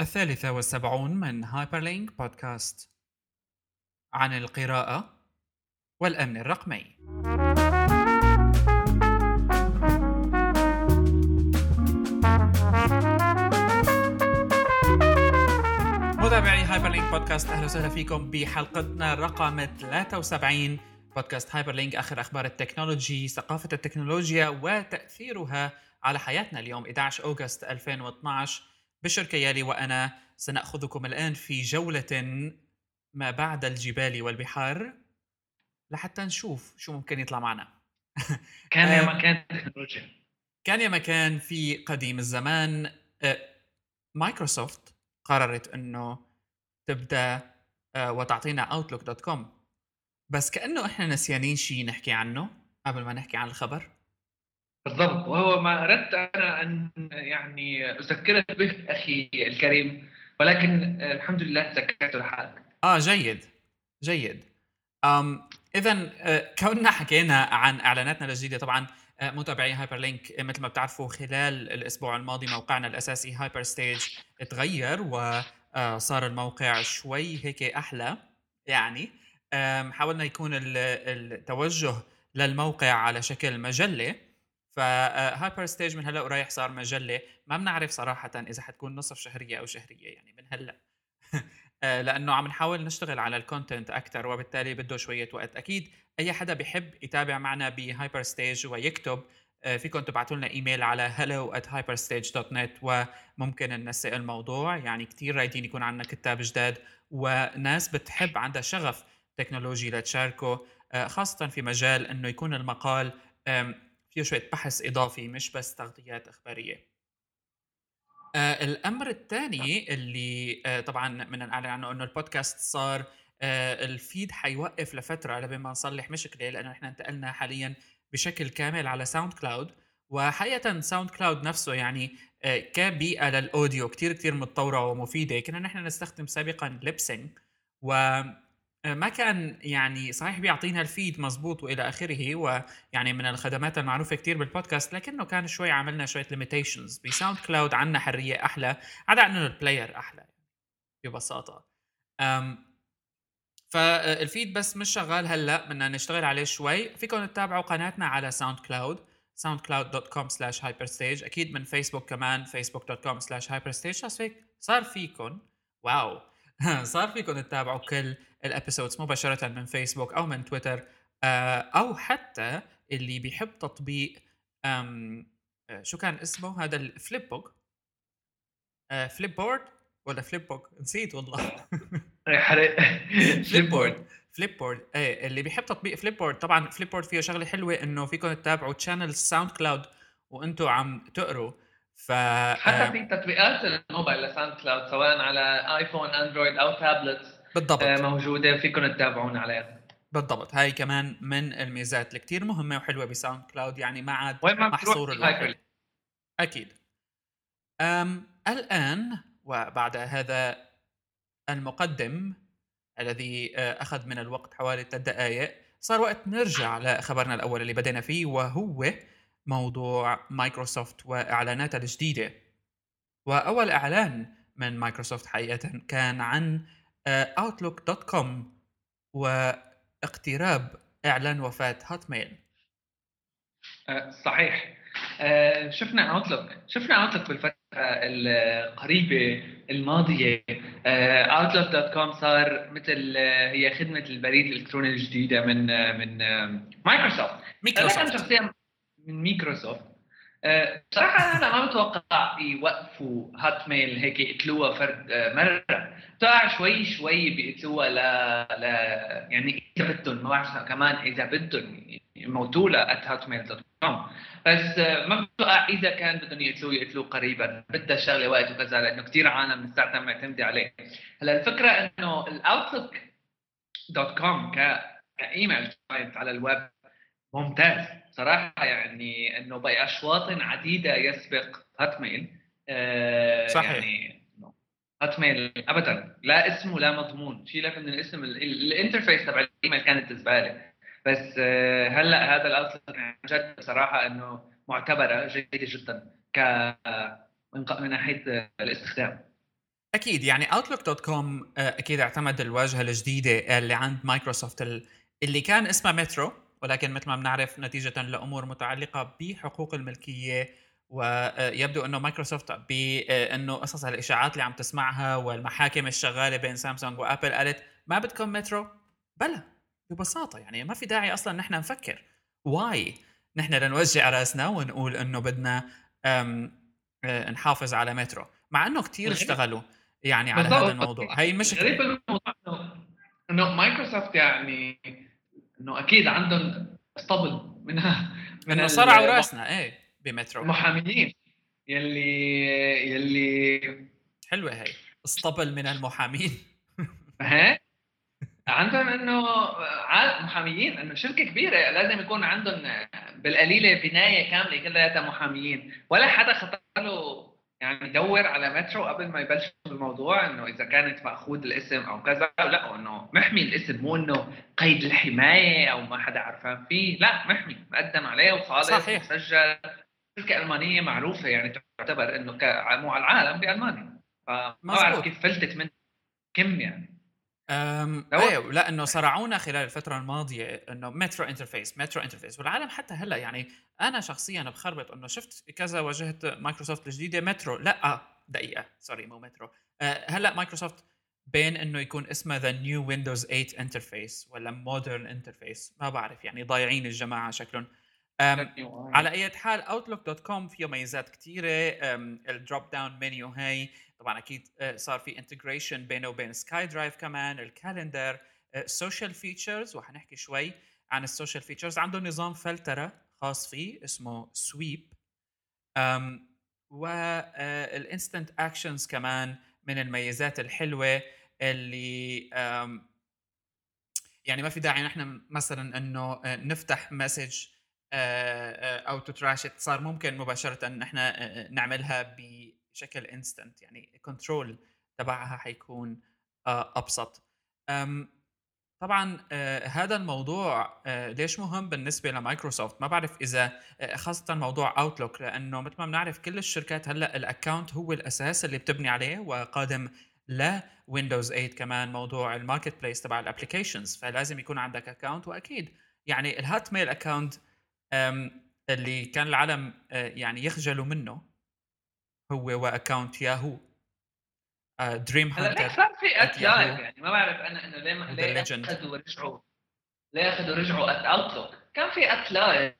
الثالثة والسبعون من هايبرلينك بودكاست. عن القراءة والأمن الرقمي. متابعي هايبرلينك بودكاست أهلا وسهلا فيكم بحلقتنا رقم 73 بودكاست هايبرلينك آخر أخبار ال technology، ثقافة التكنولوجيا وتأثيرها على حياتنا اليوم 11 August 2012 بشر كيالي وأنا سنأخذكم الآن في جولة ما بعد الجبال والبحار لحتى نشوف شو ممكن يطلع معنا. كان يا مكان تكنولوجيا كان يا مكان في قديم الزمان. مايكروسوفت قررت إنه تبدأ وتعطينا اوتلوك دوت كوم بس كأنه إحنا نسيانين شيء نحكي عنه قبل ما نحكي عن الخبر. بالضبط. وهو ما أردت أنا أن يعني اذكرك به أخي الكريم ولكن الحمد لله ذكرته لحالك آه جيد. جيد. أم اذا كوننا حكينا عن إعلاناتنا الجديدة. طبعا متابعي هايبر لينك مثل ما بتعرفوا خلال الأسبوع الماضي موقعنا الأساسي هايبر ستيج تغير وصار الموقع شوي هيك أحلى. يعني حاولنا يكون التوجه للموقع على شكل مجلة. فهايبر ستيج من هلأ ورايح صار مجلة. ما بنعرف صراحة إذا حتكون نصف شهرية أو شهرية يعني من هلأ. لأنه عم نحاول نشتغل على ال content أكثر وبالتالي بده شوية وقت. أكيد أي حدا بيحب يتابع معنا بهايبر ستيج ويكتب فيكم تبعتوا لنا إيميل على hello at hyperstage.net وممكن ننسق الموضوع. يعني كثير رايدين يكون عندنا كتاب جداد وناس بتحب عندها شغف تكنولوجي لتشاركه خاصة في مجال إنه يكون المقال فيه شوية بحث إضافي مش بس تغطيات إخبارية. آه الأمر الثاني اللي آه طبعا بدنا نعلن عنه إنه البودكاست صار آه ال feed حيوقف لفترة لبين ما نصلح مشكلة لأنه إحنا انتقلنا حاليا بشكل كامل على ساوند كلاود. وحقيقة ساوند كلاود نفسه يعني آه كبيئة لل audio كتير كتير متطورة ومفيدة. كنا نحن نستخدم سابقا Libsyn و ما كان يعني صحيح بيعطينا ال feed مزبوط وإلى آخره ويعني من الخدمات المعروفة كتير بالبودكاست لكنه كان شوي عملنا شوية limitations بساوند كلاود عندنا حرية أحلى عدا إنه ال player أحلى ببساطة. فال feed بس مش شغال هلأ بدنا نشتغل عليه شوي. فيكم تتابعوا قناتنا على ساوند كلاود soundcloud.com slash hyperstage. أكيد من فيسبوك كمان facebook.com slash hyperstage. صار فيكم wow. صار فيكم تتابعوا كل ال episodes مباشرة من فيسبوك أو من تويتر أو حتى اللي بيحب تطبيق شو كان اسمه؟ هذا الفليب بوك فليب بورد ولا فليب بوك نسيت والله. فليب بورد فليب بورد إيه اللي بيحب تطبيق فليب بورد طبعا فليب بورد فيه شغلة حلوة إنه فيكم تتابعوا channel ساوند كلاود وأنتم عم تقروا ف حتى في تطبيقات الموبايل لساوند كلاود سواء على آيفون أندرويد أو تابلت بالضبط. موجودة فيكم تتابعونا عليها. بالضبط. هاي كمان من الميزات اللي كثير مهمة وحلوة بساوند كلاود يعني ما عاد محصور الواحد أكيد. أم الآن وبعد هذا المقدم الذي أخذ من الوقت حوالي ثلاث دقائق صار وقت نرجع لخبرنا الأول اللي بدينا فيه وهو موضوع مايكروسوفت وإعلاناتها الجديدة. وأول إعلان من مايكروسوفت حقيقة كان عن اوتلوك دوت كوم واقتراب إعلان وفاة هوت ميل صحيح. شفنا اوتلوك شفنا اوتلوك بالفترة القريبة الماضية. اوتلوك دوت كوم صار مثل هي خدمة البريد الإلكتروني الجديدة من من مايكروسوفت مايكروسوفت شخصيا من مايكروسوفت بصراحة أنا ما متوقع يوقفوا هات ميل هيك يقتلوها فرد مرة. بتوقع شوي شوي بيقتلوها ل... ل يعني إذا بدهم ما بعرف كمان إذا بدهم يموتوا لها at hotmail.com بس ما بتوقع إذا كان بدهم يقتلوه يقتلوه قريبا. بدها الشغلة وقت وكذا لأنه كثير عالم من ساعتها معتمدة عليه. هلا الفكرة إنه الأوتلوك دوت كوم كإيميل على الويب ممتاز. صراحة يعني إنه باشواط عديدة يسبق هات ميل آه صحيح. يعني هات ميل ابدا. لا اسم ولا مضمون. شيلك من الاسم الانترفيس تبع الإيميل كانت زبالة بس آه هلأ هذا الاوتلوك عن جد بصراحة إنه معتبرة جيدة جدا ك من ناحية الاستخدام. أكيد. يعني اوتلوك دوت كوم أكيد اعتمد الواجهة الجديدة اللي عند مايكروسوفت اللي كان اسمها مترو ولكن مثل ما بنعرف نتيجة لأمور متعلقة بحقوق الملكية ويبدو إنه مايكروسوفت بانه قصص الاشاعات اللي عم تسمعها والمحاكم الشغالة بين سامسونج وأبل قالت ما بدكم مترو؟ بلا ببساطة يعني ما في داعي أصلا نحن نفكر. واي؟ نحن لنوجع رأسنا ونقول إنه بدنا آه، نحافظ على مترو. مع إنه كثير اشتغلوا يعني على هذا الموضوع. هي المشكلة. غريب الموضوع إنه مايكروسوفت يعني إنه أكيد عندهم اسطبل منها من إنه صرعوا رأسنا. إيه بمترو. المحاميين يلي يلي حلوة هي. اسطبل من المحامين. هيك عندهم إنه محاميين. إنه شركة كبيرة. لازم يكون عندهم بالقليلة بناية كاملة كلها محاميين. ولا حدا خطر له يعني يدور على مترو قبل ما يبلش بالموضوع إنه إذا كانت مأخوذ الاسم أو كذا لا انه محمي الاسم مو إنه قيد الحماية أو ما حدا عرفان فيه لا محمي مقدم عليه وخالص صحيح. مسجل. شركة ألمانية معروفة يعني تعتبر إنه مو على العالم بألمانيا. فما بعرف كيف فلتت من كم يعني. أم إيه لا إنه صرعونا خلال الفترة الماضية إنه مترو انترفيس مترو انترفيس. والعالم حتى هلأ يعني أنا شخصيا بخربط إنه شفت كذا واجهه مايكروسوفت الجديدة مترو لا دقيقة سوري مو مترو. أه هلأ مايكروسوفت بين إنه يكون اسمه ذا نيو ويندوز 8 انترفيس ولا مودرن انترفيس ما بعرف يعني ضايعين الجماعة شكلهم. على اي حال اوتلوك دوت كوم فيه ميزات كثيره الدروب داون منيو هاي طبعا أكيد آه، صار في انتجريشن بينه وبين سكاي درايف كمان الكالندر سوشيال فيتشرز وحنحكي شوي عن السوشيال فيتشرز عنده نظام فلترة خاص فيه اسمه سويب والانستنت اكشنز كمان من الميزات الحلوة اللي يعني ما في داعي نحن مثلا إنه آه، نفتح مسج أو تتراشت صار ممكن مباشرة نحن نعملها بشكل انستنت يعني كنترول تبعها حيكون آه، أبسط. طبعا آه، هذا الموضوع آه، ليش مهم بالنسبة لمايكروسوفت؟ ما بعرف إذا خاصة موضوع اوتلوك لأنه مثل ما بنعرف كل الشركات هلأ الاكونت هو الأساس اللي بتبني عليه وقادم لويندوز 8 كمان موضوع الماركت بليس تبع الابلكيشنز فلازم يكون عندك اكونت وأكيد يعني الهات ميل اكونت اللي كان العالم يعني يخجلوا منه هو واكونت ياهو. دريم هانتر صار في أت لايف يعني؟ ما بعرف أنا انه ليه ليه أخذوا ورجعوا؟ ليه أخذوا ورجعوا ات اوتلوك كان في ات لايف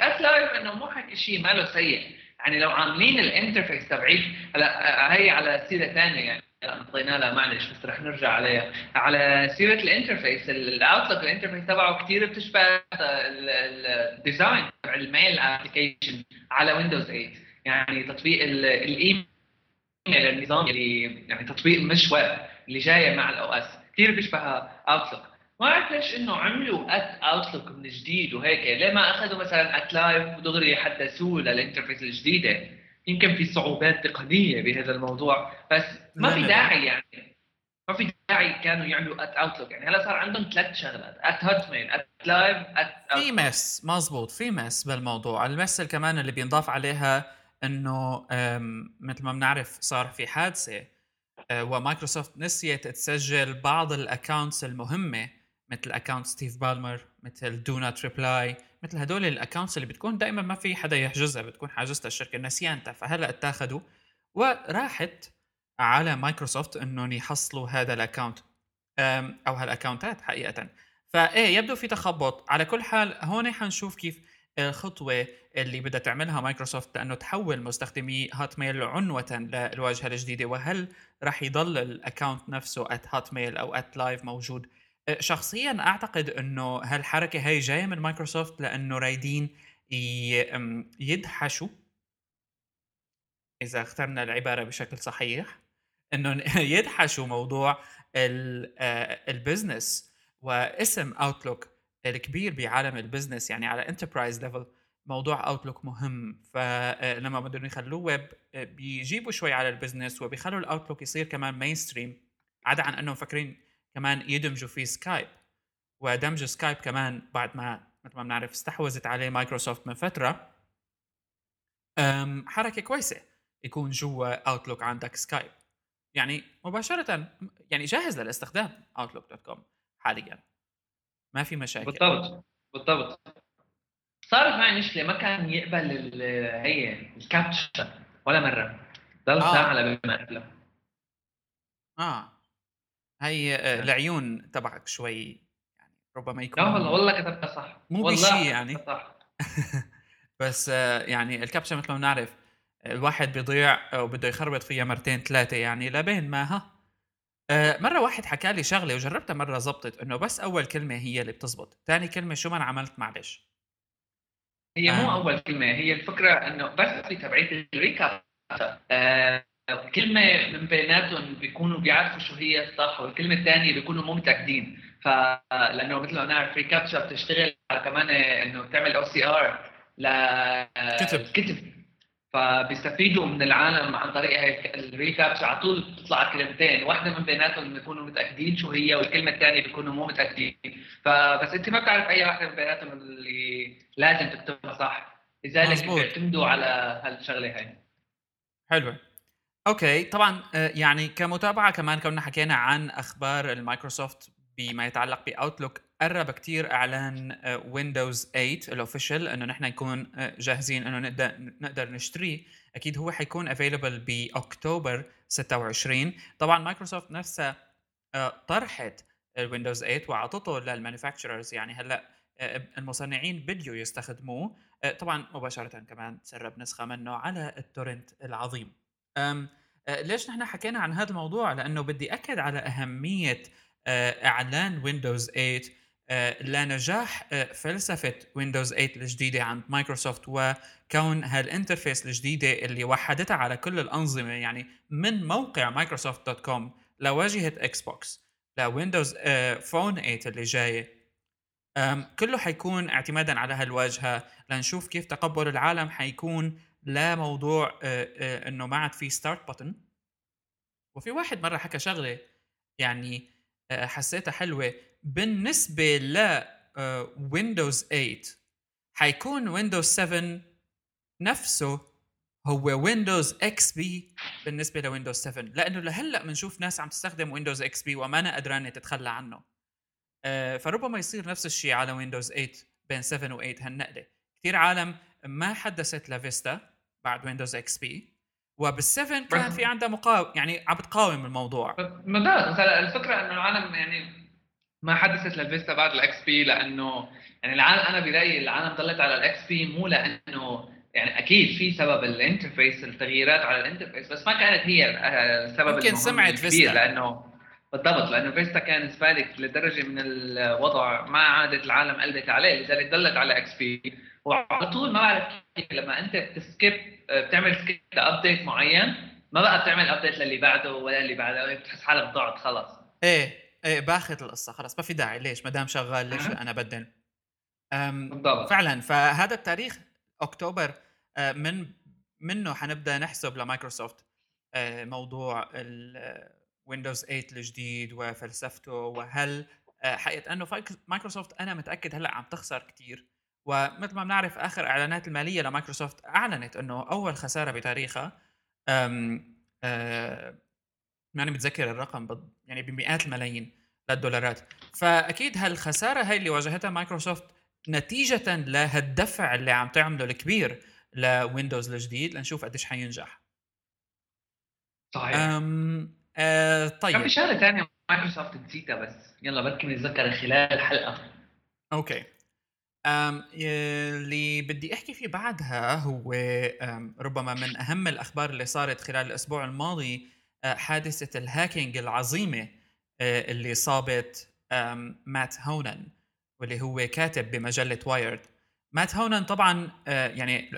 ات لايف إنه مو حكي شيء ماله سيء. يعني لو عاملين الانترفيس تبعيت هلا هي على سيرة ثانية يعني. انطينا لها معلش بس رح نرجع عليها. على سيرة الانترفيس الاوتلوك الانترفيس تبعه كثير بتشبه الديزاين تبع الميل ابلكيشن على ويندوز 8 يعني تطبيق الإيميل النظام اللي يعني تطبيق مش ويب اللي جاية مع الاو اس كثير بيشبه اوتلوك ما عرفت ليش إنه عملوا ات اوتلوك من جديد وهيك. ليه ما أخذوا مثلا ات لايف ودغري حدثوه للانترفيس الجديدة؟ يمكن في صعوبات تقنية بهذا الموضوع بس ما في داعي يعني. ما في داعي كانوا يعملوا ات اوتلوك يعني هلا صار عندهم ثلاث شغلات ات هوت ميل ات لايف ات في مس مزبوط في مس بالموضوع. المس كمان اللي بينضاف عليها إنه مثل ما بنعرف صار في حادثة آه، ومايكروسوفت نسيت تسجل بعض الاكونتس المهمة مثل اكونت ستيف بالمر مثل دو نوت ريبلاي مثل هدول الأكونتس اللي بتكون دائما ما في حدا يحجزها بتكون حاجزتها الشركة نسيانتها فهلأ اتاخذوا وراحت على مايكروسوفت إنهم يحصلوا هذا ال account أو هال accountات حقيقه. فايه يبدو في تخبط. على كل حال هون حنشوف كيف الخطوة اللي بدها تعملها مايكروسوفت لأنه تحول مستخدمي Hotmail عنوة للواجهة الجديدة وهل راح يضل ال account نفسه at Hotmail أو at Live موجود؟ شخصيا أعتقد إنه هالحركة هي جاية من مايكروسوفت لأنه رايدين يدحشوا إذا اخترنا العبارة بشكل صحيح إنه يدحشوا موضوع ال business آه، واسم اوتلوك الكبير بعالم ال business يعني على enterprise level موضوع اوتلوك مهم. فلما بدهم يخلوه ويب بيجيبوا شوي على ال business وبيخلوا الاوتلوك يصير كمان mainstream عدا عن إنهم مفكرين كمان يدمجوا فيه سكايب ودمج سكايب كمان بعد ما مثل ما بنعرف استحوذت عليه مايكروسوفت من فترة. حركة كويسة يكون جوا اوتلوك عندك سكايب يعني مباشرة يعني جاهز للاستخدام outlook.com حاليا. ما في مشاكل. بالضبط بالضبط. صارت معي مشكلة ما كان يقبل هي الكابتشا ولا مرة. ضل آه. ساعة لما قبلها آه. هي آه،. العيون تبعك شوي يعني ربما يكون لا والله والله كتبتها صح مو بشيء يعني صح بس آه، يعني الكبسه مثل ما بنعرف الواحد بيضيع وبده يخربط فيها مرتين ثلاثة يعني لبين ما ها آه، مرة واحد حكى لي شغلة وجربتها مرة زبطت إنه بس أول كلمة هي اللي بتزبط، ثاني كلمة شو ما عملت معلش. هي مو آه. أول كلمة هي الفكرة إنه بس في تبعية الريكاب آه كلمة من بيناتهم بيكونوا بيعرفوا شو هي الصح والكلمة الثانية بيكونوا مو متأكدين فلأنه مثل ما بنعرف ريكابتشا بتشتغل كمان إنه بتعمل OCR لكتب كتب. فبيستفيدوا من العالم عن طريق هيك الريكابتشا على طول بتطلع كلمتين. واحدة من بيناتهم بيكونوا متأكدين شو هي والكلمة الثانية بيكونوا مو متأكدين. فبس أنت ما بتعرف أي واحدة من بيناتهم اللي لازم تكتبها صح. لذلك بيعتمدوا على هالشغلة هاي. حلوة. okay طبعا آه، يعني كمتابعة كمان كنا حكينا عن أخبار المايكروسوفت بما يتعلق باوتلوك قرب كتير إعلان ويندوز 8 ال official إنه نحن نكون آه، جاهزين إنه نقدر نقدر نشتريه. أكيد هو حيكون available بأكتوبر 26 طبعا مايكروسوفت نفسها آه، طرحت الويندوز 8 واعطته لل manufacturers. يعني هلأ المصنعين بدؤوا يستخدموه. طبعا مباشرة كمان تسرب نسخة منه على ال torrent العظيم. ليش نحن حكينا عن هذا الموضوع؟ لأنه بدي أكد على أهمية آه، إعلان ويندوز 8 آه، لنجاح فلسفة ويندوز 8 الجديدة عند مايكروسوفت وكون هال interface الجديدة اللي وحدتها على كل الأنظمة يعني من موقع مايكروسوفت dot com لواجهة إكس بوكس لويندوز فون 8 اللي جاية. كله حيكون اعتمادا على هالواجهة. لنشوف كيف تقبل العالم حيكون لموضوع إنه ما عاد في start button وفي واحد مرة حكى شغلة يعني حسيتها حلوة. بالنسبة ل ويندوز 8 حيكون ويندوز 7 نفسه هو ويندوز إكس بي بالنسبة لويندوز 7 لأنه لهلأ بنشوف ناس عم تستخدم ويندوز إكس بي وما أنا قدرانة تتخلى عنه. فربما يصير نفس الشيء على ويندوز 8 بين 7 و8 هالنقلة. كثير عالم ما حدثت لفيستا. بعد ويندوز إكس بي وبال7 كان في عندها مقاوم يعني عم بتقاوم الموضوع. ممتاز الفكرة إنه العالم يعني ما حدثت للفيستا بعد الاكس بي لأنه يعني العالم أنا برأيي العالم ضلت على الاكس بي مو لأنه يعني أكيد في سبب ال interface التغييرات على ال interface بس ما كانت هي السبب يمكن سمعت فيستا لأنه بالضبط لأنه فيستا كان سبالك لدرجة من الوضع ما عادت العالم قلبت عليه لذلك ضلت على إكس بي وعلى طول ما بعرف لما انت بت skip بتعمل skip ل update معين ما بقى بتعمل update للي بعده ولا اللي بعده بتحس حالك ضعت خلص إيه إيه باخذ القصة خلص ما في داعي. ليش؟ ما دام شغال ليش. أنا بدل؟ بالضبط. فعلا فهذا التاريخ أكتوبر آه، من منه حنبدأ نحسب لمايكروسوفت آه، موضوع ويندوز 8 الجديد وفلسفته وهل آه، حقيقة أنه مايكروسوفت أنا متأكد هلأ عم تخسر كثير ومثل ما بنعرف آخر إعلانات المالية لمايكروسوفت أعلنت إنه أول خسارة بتاريخها أم أه ماني متذكر الرقم يعني بمئات الملايين للدولارات. فأكيد هالخسارة هاي اللي واجهتها مايكروسوفت نتيجة لهالدفع اللي عم تعمله الكبير لويندوز الجديد لنشوف قديش حينجح. صحيح. أم أه طيب. كان في شغلة ثانية مايكروسوفت نسيتها بس يلا بدكم نتذكر خلال الحلقة okay. اللي بدي أحكي فيه بعدها هو ربما من أهم الأخبار اللي صارت خلال الأسبوع الماضي حادثة ال hacking العظيمة اللي صابت مات هونن واللي هو كاتب بمجلة وايرد. مات هونن طبعا يعني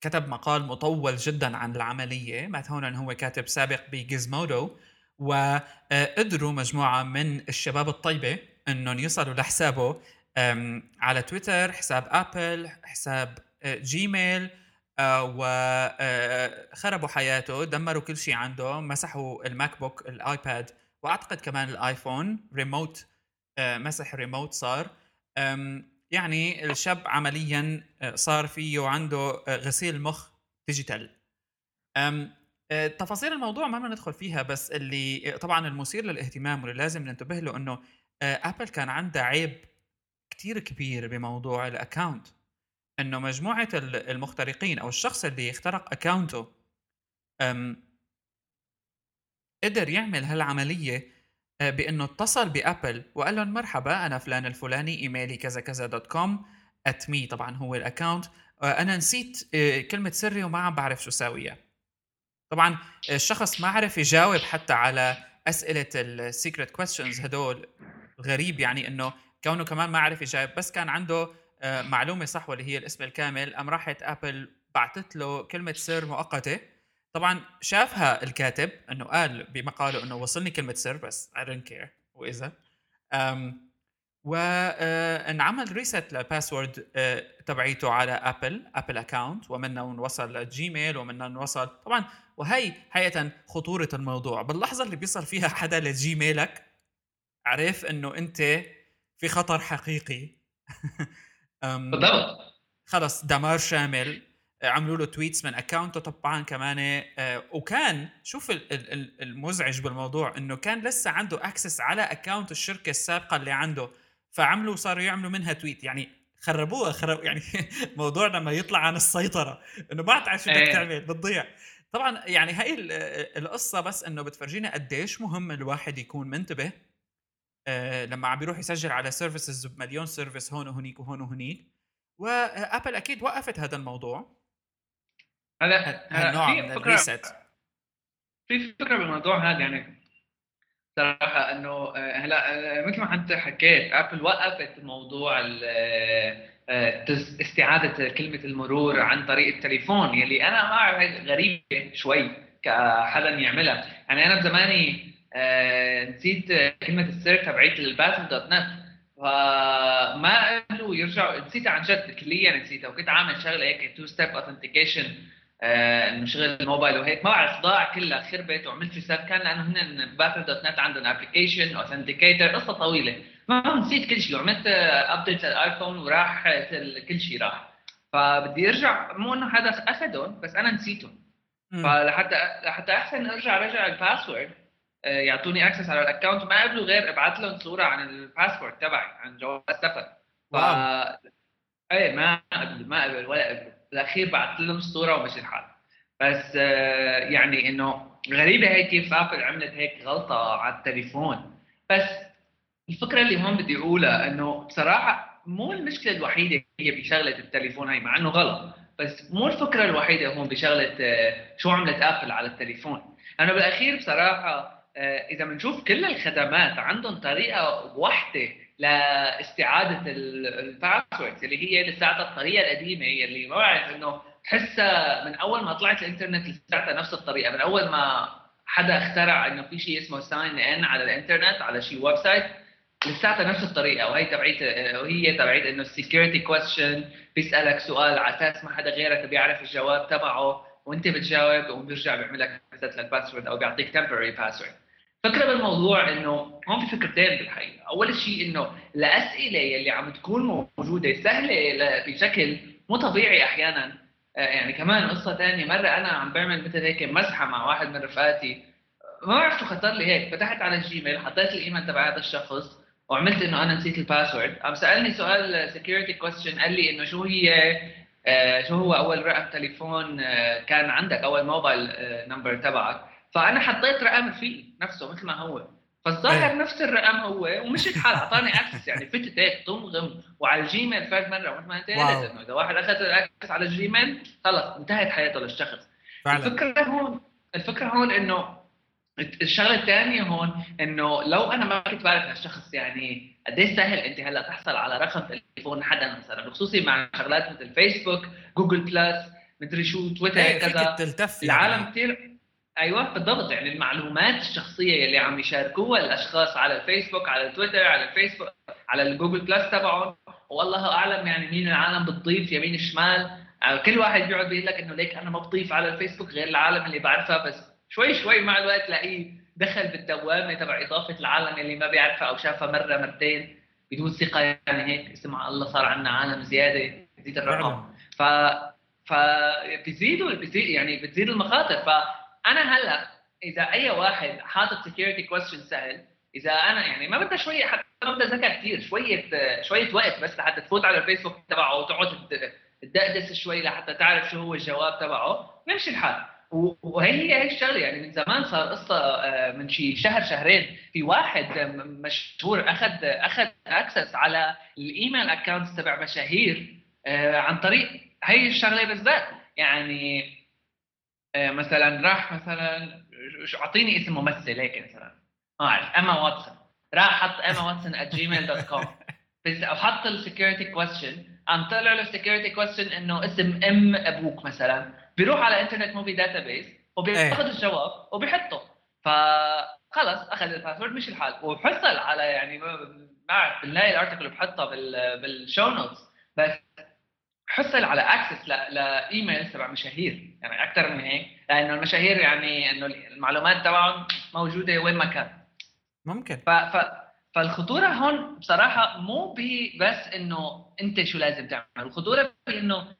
كتب مقال مطول جدا عن العملية. مات هونن هو كاتب سابق بجيزمودو وقدروا مجموعة من الشباب الطيبة إنهم يوصلوا لحسابه على تويتر حساب آبل حساب آه، جيميل آه، وخربوا آه، حياته دمروا كل شيء عنده مسحوا الماك بوك الآيباد وأعتقد كمان الآيفون ريموت مسح ريموت صار. يعني الشاب عمليا صار فيه عنده غسيل مخ digital. تفاصيل الموضوع ما بدنا ندخل فيها بس اللي طبعا المثير للاهتمام واللي لازم ننتبه له إنه آبل كان عندها عيب كتير كبير بموضوع ال account إنه مجموعة المخترقين أو الشخص اللي اخترق account ه قدر يعمل هالعملية آه، بإنه اتصل بأبل وقال لهم مرحبا أنا فلان الفلاني إيميلي كذا كذا dot com at me طبعا هو ال account آه، أنا نسيت آه، كلمة سري وما عم بعرف شو ساويها طبعا الشخص ما عرف يجاوب حتى على أسئلة ال secret questions هدول غريب يعني إنه كونه كمان ما عرف يجاوب بس كان عنده معلومة صح واللي هي الاسم الكامل. قام راحت أبل بعثت له كلمة سر مؤقتة. طبعا شافها الكاتب إنه قال بمقاله إنه وصلني كلمة سر بس I don't care واذا وانعمل reset لل password تبعيته على أبل أبل account ومنه وصل لجيميل ومنه وصل طبعا وهي حقيقة خطورة الموضوع. باللحظة اللي بيصل فيها حدا لجيميلك عرف إنه أنت في خطر حقيقي. بالضبط خلص دمار شامل. عملوا له tweets من account ه طبعا كمان آه، وكان شوف المزعج بالموضوع إنه كان لسه عنده access على account الشركة السابقة اللي عنده. فعملوا صاروا يعملوا منها tweet يعني خربوها خرب يعني موضوع لما يطلع عن السيطرة. إنه ما تعرف شو بدك إيه. تعمل بتضيع. طبعا يعني هاي القصة بس إنه بتفرجينا قديش مهم الواحد يكون منتبه. آه لما عم بيروح يسجل على services بمليون service هون وهنيك وهون وهنيك. وأبل أكيد وقفت هذا الموضوع. هلا هالنوع من ال reset في فكرة بالموضوع هذا يعني صراحة إنه آه، هلا آه، مثل ما أنت حكيت أبل وقفت موضوع استعادة كلمة المرور عن طريق التليفون يلي أنا ما أعرف غريبة شوي كحدا يعملها. يعني أنا بزماني نسيت كلمة السر تبعت الباتل دوت نت. فما قدروا يرجعوا نسيتها عن جد كليا نسيتها وكنت عامل شغلة هيك two step authentication إنه شغل الموبايل وهيك. ما بعرف ضاع كلها خربت وعملت reset كان لأنه هن باتل دوت نت عندهم application authenticator قصة طويلة. أنا نسيت كل شيء وعملت update للايفون وراح كل شيء راح. فبدي أرجع مو إنه حدا أخذهم بس أنا نسيتهم. فلحتى لحتى أحسن أرجع رجع ال password آه، يعطوني access على ال account ما قبلوا غير ابعث لهم صورة عن الباسبورت تبعي عن جواز السفر. ف إيه ما قبل ما قبل ولا قبل بالأخير بعثت لهم الصورة ومشي الحال بس آه، يعني إنه غريبة هيك كيف ابل عملت هيك غلطة على التليفون. بس الفكرة اللي هون بدي أقولها إنه بصراحة مو المشكلة الوحيدة هي بشغلة التليفون هي مع إنه غلط. بس مو الفكرة الوحيدة هون بشغلة آه، شو عملت ابل على التليفون. أنا بالأخير بصراحة آه، إذا بنشوف كل الخدمات عندهم طريقة واحدة لاستعادة ال password اللي هي لساتها الطريقة القديمة هي اللي ما بعرف إنه تحسها من أول ما طلعت الإنترنت لساتها نفس الطريقة من أول ما حدا اخترع إنه في شيء اسمه sign in على الإنترنت على شيء website لساتها نفس الطريقة وهي تبعيت وهي تبعيت إنه ال security question بيسألك سؤال على أساس ما حدا غيرك بيعرف الجواب تبعه وأنت بتجاوب وبيرجع بيعمل لك لل password أو بيعطيك temporary password فكرة بالموضوع إنه هون في فكرتين بالحقيقة، أول شيء إنه الأسئلة اللي عم تكون موجودة سهلة بشكل مو طبيعي أحيانا. آه، يعني كمان قصة ثانية مرة أنا عم بعمل مثل هيك مزحه مع واحد من رفقاتي. ما بعرف شو خطر لي هيك. فتحت على الجيميل حطيت الإيميل تبع هذا الشخص وعملت إنه أنا نسيت ال password. قام سألني سؤال security question قال لي إنه شو هي آه شو هو أول رقم تليفون آه كان عندك أول mobile number تبعك. فأنا حطيت رقم فيه نفسه مثل ما هو. فالظاهر إيه. نفس الرقم هو ومشي الحال. أعطاني access يعني فتت هيك طمغم وعلى الجيميل فات مرة. مثل ما أنت قلت انه إذا واحد أخذ ال access على الجيميل خلص انتهت حياته للشخص. فعلا. الفكرة هون الفكرة هون إنه الشغلة الثانية هون إنه لو أنا ما كنت بعرف هالشخص يعني قد إيش سهل أنت هلأ تحصل على رقم تليفون حدا مثلا خصوصي مع شغلات مثل فيسبوك جوجل بلس مدري شو تويتر إيه كذا. تلتف العالم يعني. كثير أيوه بالضبط. يعني المعلومات الشخصية اللي عم يشاركوها الأشخاص على الفيسبوك على تويتر على الفيسبوك على الجوجل بلس تبعهم. والله أعلم يعني مين العالم بتضيف يمين شمال. يعني كل واحد بيقعد بيقول لك إنه ليك أنا ما بضيف على الفيسبوك غير العالم اللي بعرفها بس شوي شوي مع الوقت تلاقيه دخل بالدوامة تبع إضافة العالم اللي ما بيعرفها أو شافها مرة مرتين. بدون ثقة يعني هيك. اسمع الله صار عندنا عالم زيادة. بزيد الرقم. ف فبيزيدوا بيزيد يعني بتزيد المخاطر. ف أنا هلأ إذا أي واحد حاطط security question سهل إذا أنا يعني ما بدها شوية حتى ما بدها ذكاء كثير شوية شوية وقت بس لحتى تفوت على الفيسبوك تبعه وتقعد تدقدس شوي لحتى تعرف شو هو الجواب تبعه بيمشي الحال. وهي هي هي الشغلة يعني من زمان صار قصة آه، من شي شهر شهرين في واحد مشهور أخذ أخذ access على ال email accounts تبع مشاهير آه، عن طريق هي الشغلة بالذات. يعني مثلا راح مثلا أعطيني اسم ممثل هيك مثلا. ما أعرف اما واتسون. راح حط اما واتسون Gmail dot com بس أو حط ال security question قام طلع له ال security question إنه اسم إم أبوك مثلا. بيروح على Internet Movie Database وبياخذ الجواب وبيحطه. فخلص أخذ ال password مشي الحال. وحصل على يعني ما بعرف بنلاقي ال article بحطها بال show notes بس حصل على access ل email تبع مشاهير. يعني أكثر من هيك. لأنه المشاهير يعني إنه المعلومات تبعهم موجودة وين ما كان. ممكن. ف... ف... فالخطورة هون بصراحة مو بس إنه أنت شو لازم تعمل. الخطورة بانه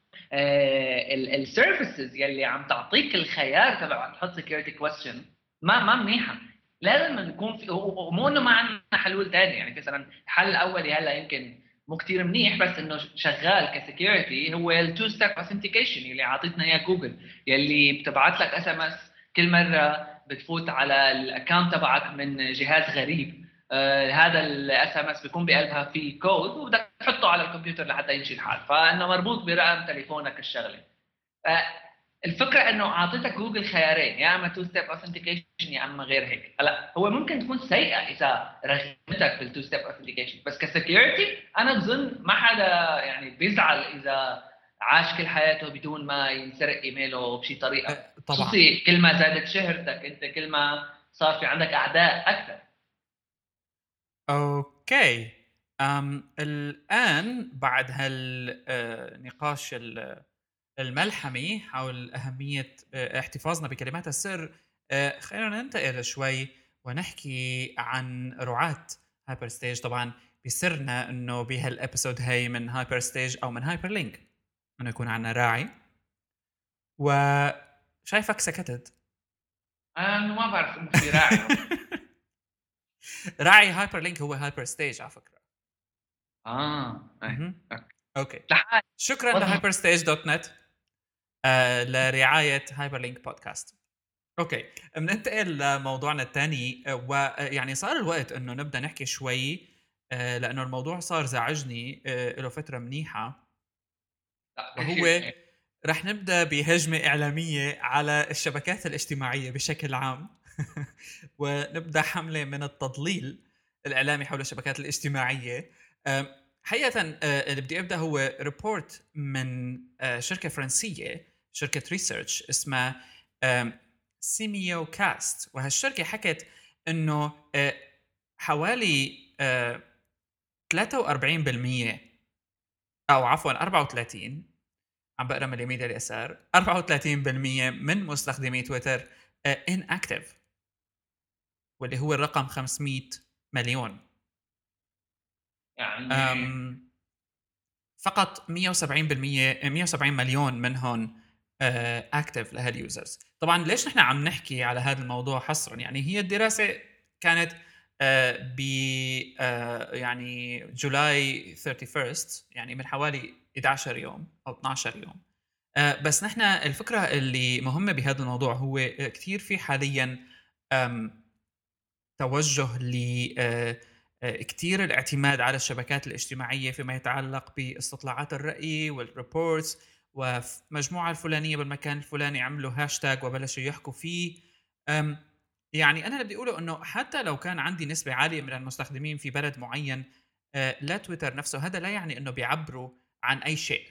ال services يلي عم تعطيك الخيار تبع تحط security question ما ما منيحة. لازم نكون في ومو إنه ما عندنا حلول ثانية يعني مثلا الحل الاولي هلا يمكن مو كثير منيح بس إنه شغال ك security هو ال two-step authentication اللي عطيتنا إياه جوجل يلي بتبعت لك SMS كل مرة بتفوت على ال account تبعك من جهاز غريب. آه هذا ال SMS بيكون بقلبها في كود وبدك تحطه على الكمبيوتر لحتى يمشي الحال. فانه مربوط برقم تليفونك الشغلة. آه الفكرة إنه أعطيتك جوجل خيارين يا إما two-step authentication يا إما غير هيك. هلأ هو ممكن تكون سيئة إذا رغمتك بال two-step authentication بس ك security أنا بظن ما حدا يعني بيزعل إذا عاش كل حياته بدون ما ينسرق إيميله بشي طريقة. أه، طبعا. كل ما زادت شهرتك أنت كل ما صار في عندك أعداء أكثر. أوكي. أم الآن بعد هالنقاش آه، الملحمي حول أهمية آه، احتفاظنا بكلمات السر. آه، خلينا ننتقل شوي ونحكي عن رعاة Hyperstage طبعا بيسرنا إنه بهال episode هي من Hyperstage أو من هايبر لينك إنه يكون عندنا راعي. وشايفك سكتت. أنا ما بعرف إنه في راعي. راعي هايبر لينك هو Hyperstage على فكرة. آه okay. شكرا ل Hyperstage dot net. لرعاية هايبر لينك بودكاست okay بننتقل لموضوعنا الثاني آه، ويعني صار الوقت إنه نبدأ نحكي شوي آه، لأنه الموضوع صار زعجني آه، له فترة منيحة. وهو رح نبدأ بهجمة إعلامية على الشبكات الاجتماعية بشكل عام. ونبدأ حملة من التضليل الإعلامي حول الشبكات الاجتماعية. حقيقة اللي بدي أبدأ هو report من شركة فرنسية شركة research اسمها Semiocast وهالشركه حكت إنه آه، حوالي 43% آه، أو عفوا 34 عم بقرأ من اليمين لليسار 34% من مستخدمي تويتر هن آه، active واللي هو الرقم 500 مليون. يعني فقط 170% 170 مليون منهم active لهال users طبعا ليش نحن عم نحكي على هذا الموضوع حصرا؟ يعني هي الدراسة كانت آه، ب آه، يعني July 31 يعني من حوالي 11 يوم أو 12 يوم. آه، بس نحن الفكرة اللي مهمة بهذا الموضوع هو كثير في حاليا توجه ل كثير الاعتماد على الشبكات الاجتماعية فيما يتعلق باستطلاعات الرأي وال reports ومجموعة الفلانية بالمكان الفلاني عملوا هاشتاج وبلشوا يحكوا فيه. يعني أنا اللي بدي أقوله أنه حتى لو كان عندي نسبة عالية من المستخدمين في بلد معين آه، لا تويتر نفسه هذا لا يعني أنه بيعبروا عن أي شيء.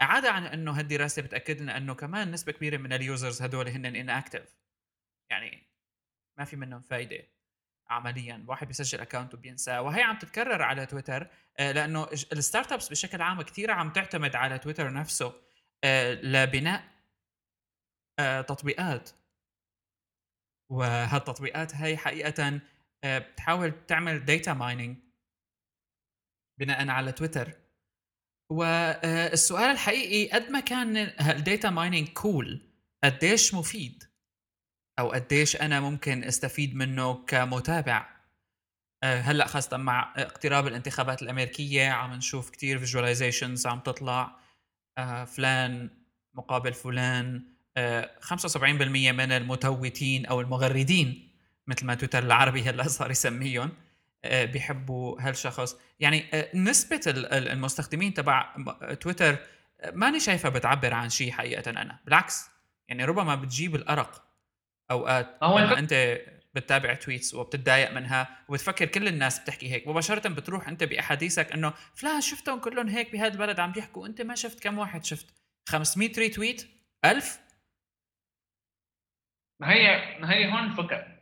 عدا عن أنه هالدراسة بتأكد لنا أنه كمان نسبة كبيرة من ال users هدول inactive يعني ما في منهم فايدة عمليا. واحد بيسجل account وبينساه. وهي عم تتكرر على تويتر آه، لأنه ال startups بشكل عام كثير عم تعتمد على تويتر نفسه. لبناء آه، تطبيقات. وهالتطبيقات هي حقيقة آه، بتحاول تعمل data mining بناء على تويتر. والسؤال الحقيقي قد ما كان ال data mining cool قديش مفيد؟ أو قديش أنا ممكن أستفيد منه كمتابع؟ آه، هلأ خاصة مع اقتراب الانتخابات الأمريكية عم نشوف كتير فيجواليزيشنز عم تطلع. آه، فلان مقابل فلان 75% من المتوتين أو المغردين مثل ما تويتر العربي هلا صار يسميهم آه، بيحبوا هالشخص. يعني آه، نسبة المستخدمين تبع تويتر آه، ماني شايفها بتعبر عن شيء حقيقة أنا بالعكس. يعني ربما بتجيب الأرق أوقات. لما أنت بتتابع tweets وبتتضايق منها وبتفكر كل الناس بتحكي هيك. مباشرة بتروح أنت بأحاديثك إنه فلان شفتهم كلهم هيك بهذا البلد عم بيحكوا أنت ما شفت كم واحد شفت؟ 500 retweet 1000 ما هي ما هي هون الفكرة.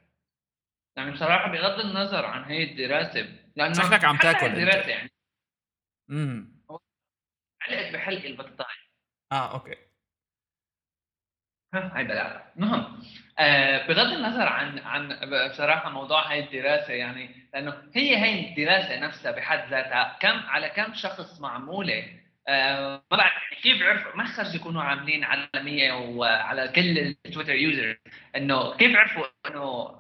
يعني بصراحة بغض النظر عن هي الدراسة لأنه شكلك عم تاكل الدراسة يعني. امم علقت بحلقي البطاطا آه okay. ها هاي بلا المهم آه بغض النظر عن عن بصراحة موضوع هاي الدراسة يعني لأنه هي هاي الدراسة نفسها بحد ذاتها كم على كم شخص معمولة؟ آه ما بعرف يعني كيف عرفوا ما خرج يكونوا عاملين عالمية وعلى كل ال Twitter users إنه كيف عرفوا إنه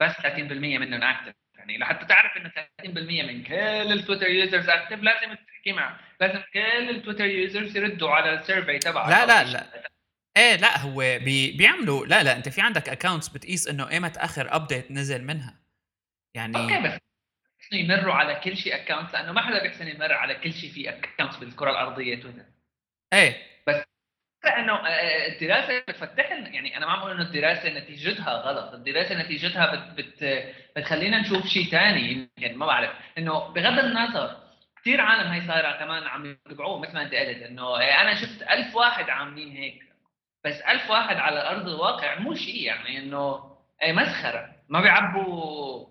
بس 30% منهم active يعني لحتى تعرف إنه 30% من كل التويتر users active لازم تحكي معه. لازم كل التويتر users يردوا على ال survey تبعه. لا لا لا. إيه لا هو بي بيعملوا لا لا أنت في عندك accounts بتقيس إنه ايمت اخر ابديت نزل منها. يعني okay بس يمروا على كل شيء account لأنه ما حدا بيحسن يمر على كل شيء في account بالكرة الأرضية تويتر إيه. بس إنه آه، آه، الدراسة بتفتح يعني أنا ما عم بقول إنه الدراسة نتيجتها غلط، الدراسة نتيجتها بت بت بتخلينا نشوف شيء ثاني يمكن ما بعرف. إنه بغض النظر كثير عالم هي صايرة كمان عم يتبعوه مثل ما أنت قلت إنه إيه، أنا شفت ألف واحد عاملين هيك بس ألف واحد على أرض الواقع مو شيء يعني إنه اي مسخرة. ما بيعبوا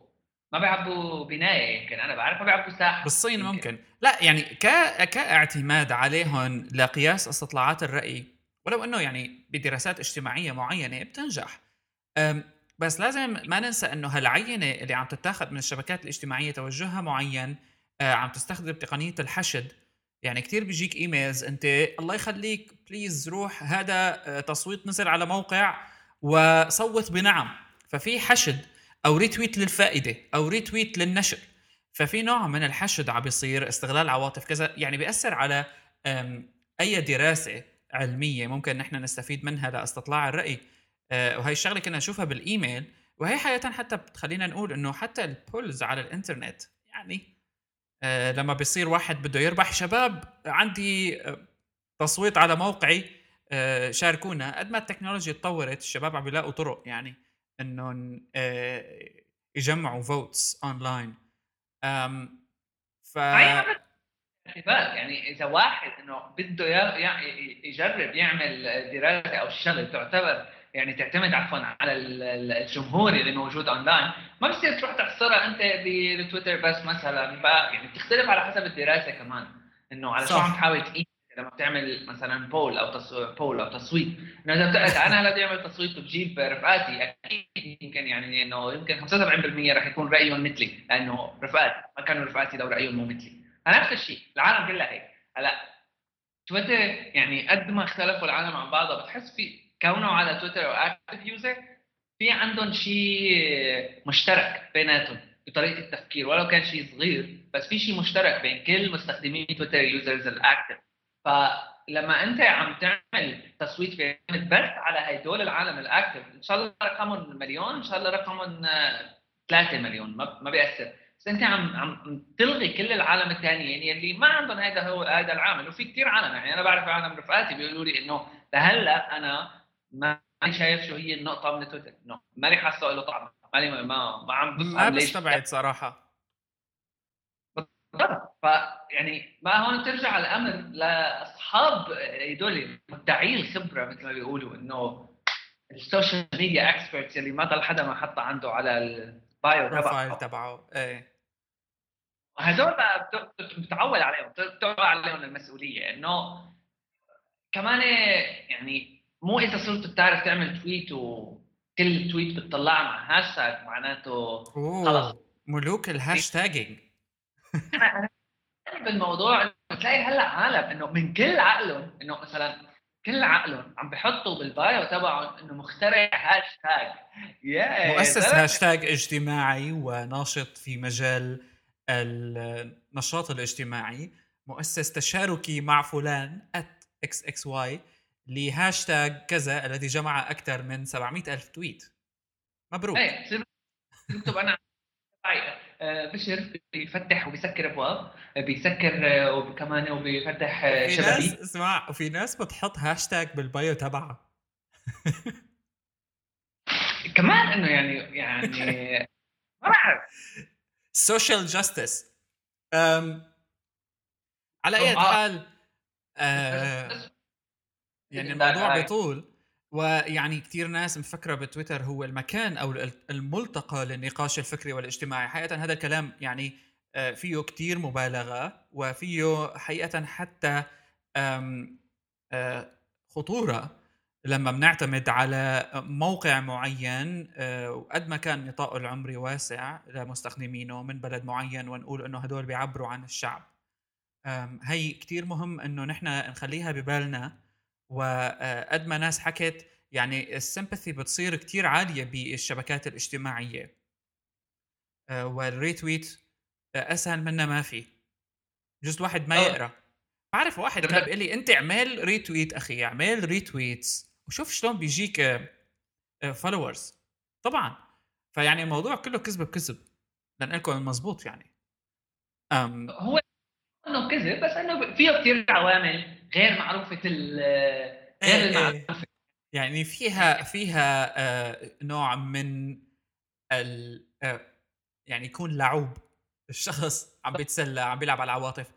ما بيعبوا بناية يمكن أنا بعرف ما بيعبوا ساحة بالصين يمكن. ممكن. لا يعني ك... كاعتماد عليهم لقياس استطلاعات الرأي ولو إنه يعني بدراسات اجتماعية معينة بتنجح. بس لازم ما ننسى إنه هالعينة اللي عم تتاخذ من الشبكات الاجتماعية توجهها معين آه، عم تستخدم تقنيه الحشد. يعني كثير بيجيك emails. أنت الله يخليك please روح هذا آه، تصويت نزل على موقع وصوت بنعم. ففي حشد أو retweet للفائدة أو retweet للنشر. ففي نوع من الحشد عم بيصير استغلال عواطف كذا يعني بيأثر على أي دراسة علمية ممكن نحن نستفيد منها لأستطلاع الرأي. آه، وهي الشغلة كنا نشوفها بالإيميل. وهي حقيقه حتى بتخلينا نقول إنه حتى ال polls على الإنترنت يعني آه، لما بيصير واحد بده يربح شباب عندي آه، تصويت على موقعي شاركونا قد ما التكنولوجيا تطورت الشباب عم بيلاقوا طرق يعني إنهم يجمعوا votes online ف يعني إذا واحد إنه بده يجرب يعمل دراسة أو شغلة تعتبر يعني تعتمد عفوا على الجمهور اللي موجود اونلاين ما بصير تروح تحصرها أنت بتويتر بس مثلا يعني بتختلف على حسب الدراسة كمان. إنه على شو عم تحاول تقيس. لما بتعمل مثلا poll أو تصويت poll أو تصويت. إنه إذا بتقعد أنا هلا بدي اعمل تصويت وبجيب رفقاتي أكيد يمكن يعني إنه يمكن 75% رح يكون رأيهم مثلي لأنه رفقاتي ما كانوا رفقاتي لو رأيهم مو مثلي. نفس الشيء العالم كلها هيك. هلا تويتر يعني قد ما اختلفوا العالم عن بعضها بتحس في كونه على تويتر أو active user في عندهم شيء مشترك بيناتهم بطريقة التفكير ولو كان شيء صغير بس في شيء مشترك بين كل مستخدمي تويتر users ال active. فلما أنت عم تعمل تصويت في بس على هدول العالم ال active إن شاء الله رقمهم مليون إن شاء الله رقمهم 3 مليون ما بيأثر. بس أنت عم عم تلغي كل العالم الثانيين يلي ما عندهم هذا هو هذا العامل. وفي كثير عالم يعني أنا بعرف عالم رفقاتي بيقولوا لي إنه لهلأ أنا ما شايف شو هي النقطة من تويتر. انه ماني حاسة له طعم. ماني ما ما عم بفهم ما بستبعد صراحة. بالضبط. فيعني ما هون ترجع الأمر لأصحاب هدول مدعي الخبره مثل ما بيقولوا إنه ال social media experts اللي ما ضل حدا ما حطها عنده على ال bio تبعه. تبعه. إيه. هذول بتعول عليهم بتعول عليهم المسؤوليه إنه كمان يعني مو اذا صرت بتعرف تعمل tweet وكل tweet بتطلعها مع هاشتاج معناته خلص ملوك ال hashtagging بالموضوع. بتلاقي هلأ عالم إنه من كل عقلهم إنه مثلا كل عقلهم عم بحطوا بال bio تبعهم إنه مخترع هاشتاج يا مؤسس هاشتاج اجتماعي وناشط في مجال النشاط الاجتماعي مؤسس تشاركي مع فلان XXY لهاشتاج كذا الذي جمع أكثر من 700 ألف tweet. مبروك. إيه بكتب أنا. آه، بشر بيفتح وبيسكر أبواب بيسكر آه، وكمان وبيفتح شبابيك اسمع وفي ناس بتحط hashtag بال bio تبعها. كمان إنه يعني يعني ما بعرف. social justice على أي حال آه يعني الموضوع بيطول. ويعني كثير ناس مفكرة بتويتر هو المكان أو الملتقى للنقاش الفكري والاجتماعي. حقيقة هذا الكلام يعني آه، فيه كثير مبالغة وفيه حقيقة حتى آه، خطورة. لما بنعتمد على موقع معين آه، وقد ما كان نطاقه العمري واسع لمستخدمينه من بلد معين ونقول إنه هدول بيعبروا عن الشعب. هي كتير مهم إنه نحن نخليها ببالنا. وقد ما ناس حكت يعني السمباثي بتصير كتير عالية بالشبكات الاجتماعية. آه، وال retweet أسهل منها ما في. جزء واحد ما آه. يقرأ. بعرف واحد كان بيقول لي أنت اعمل retweet أخي اعمل retweets وشوف شلون بيجيك followers آه، طبعا. فيعني الموضوع كله كذب بكذب. لنقول لكم المضبوط يعني. أم. هو إنه كذب بس إنه فيه كثير عوامل. غير معروفة ال غير إيه، إيه. المعروفة. يعني فيها فيها آه نوع من ال آه يعني يكون لعوب الشخص عم بيتسلى عم بيلعب على العواطف.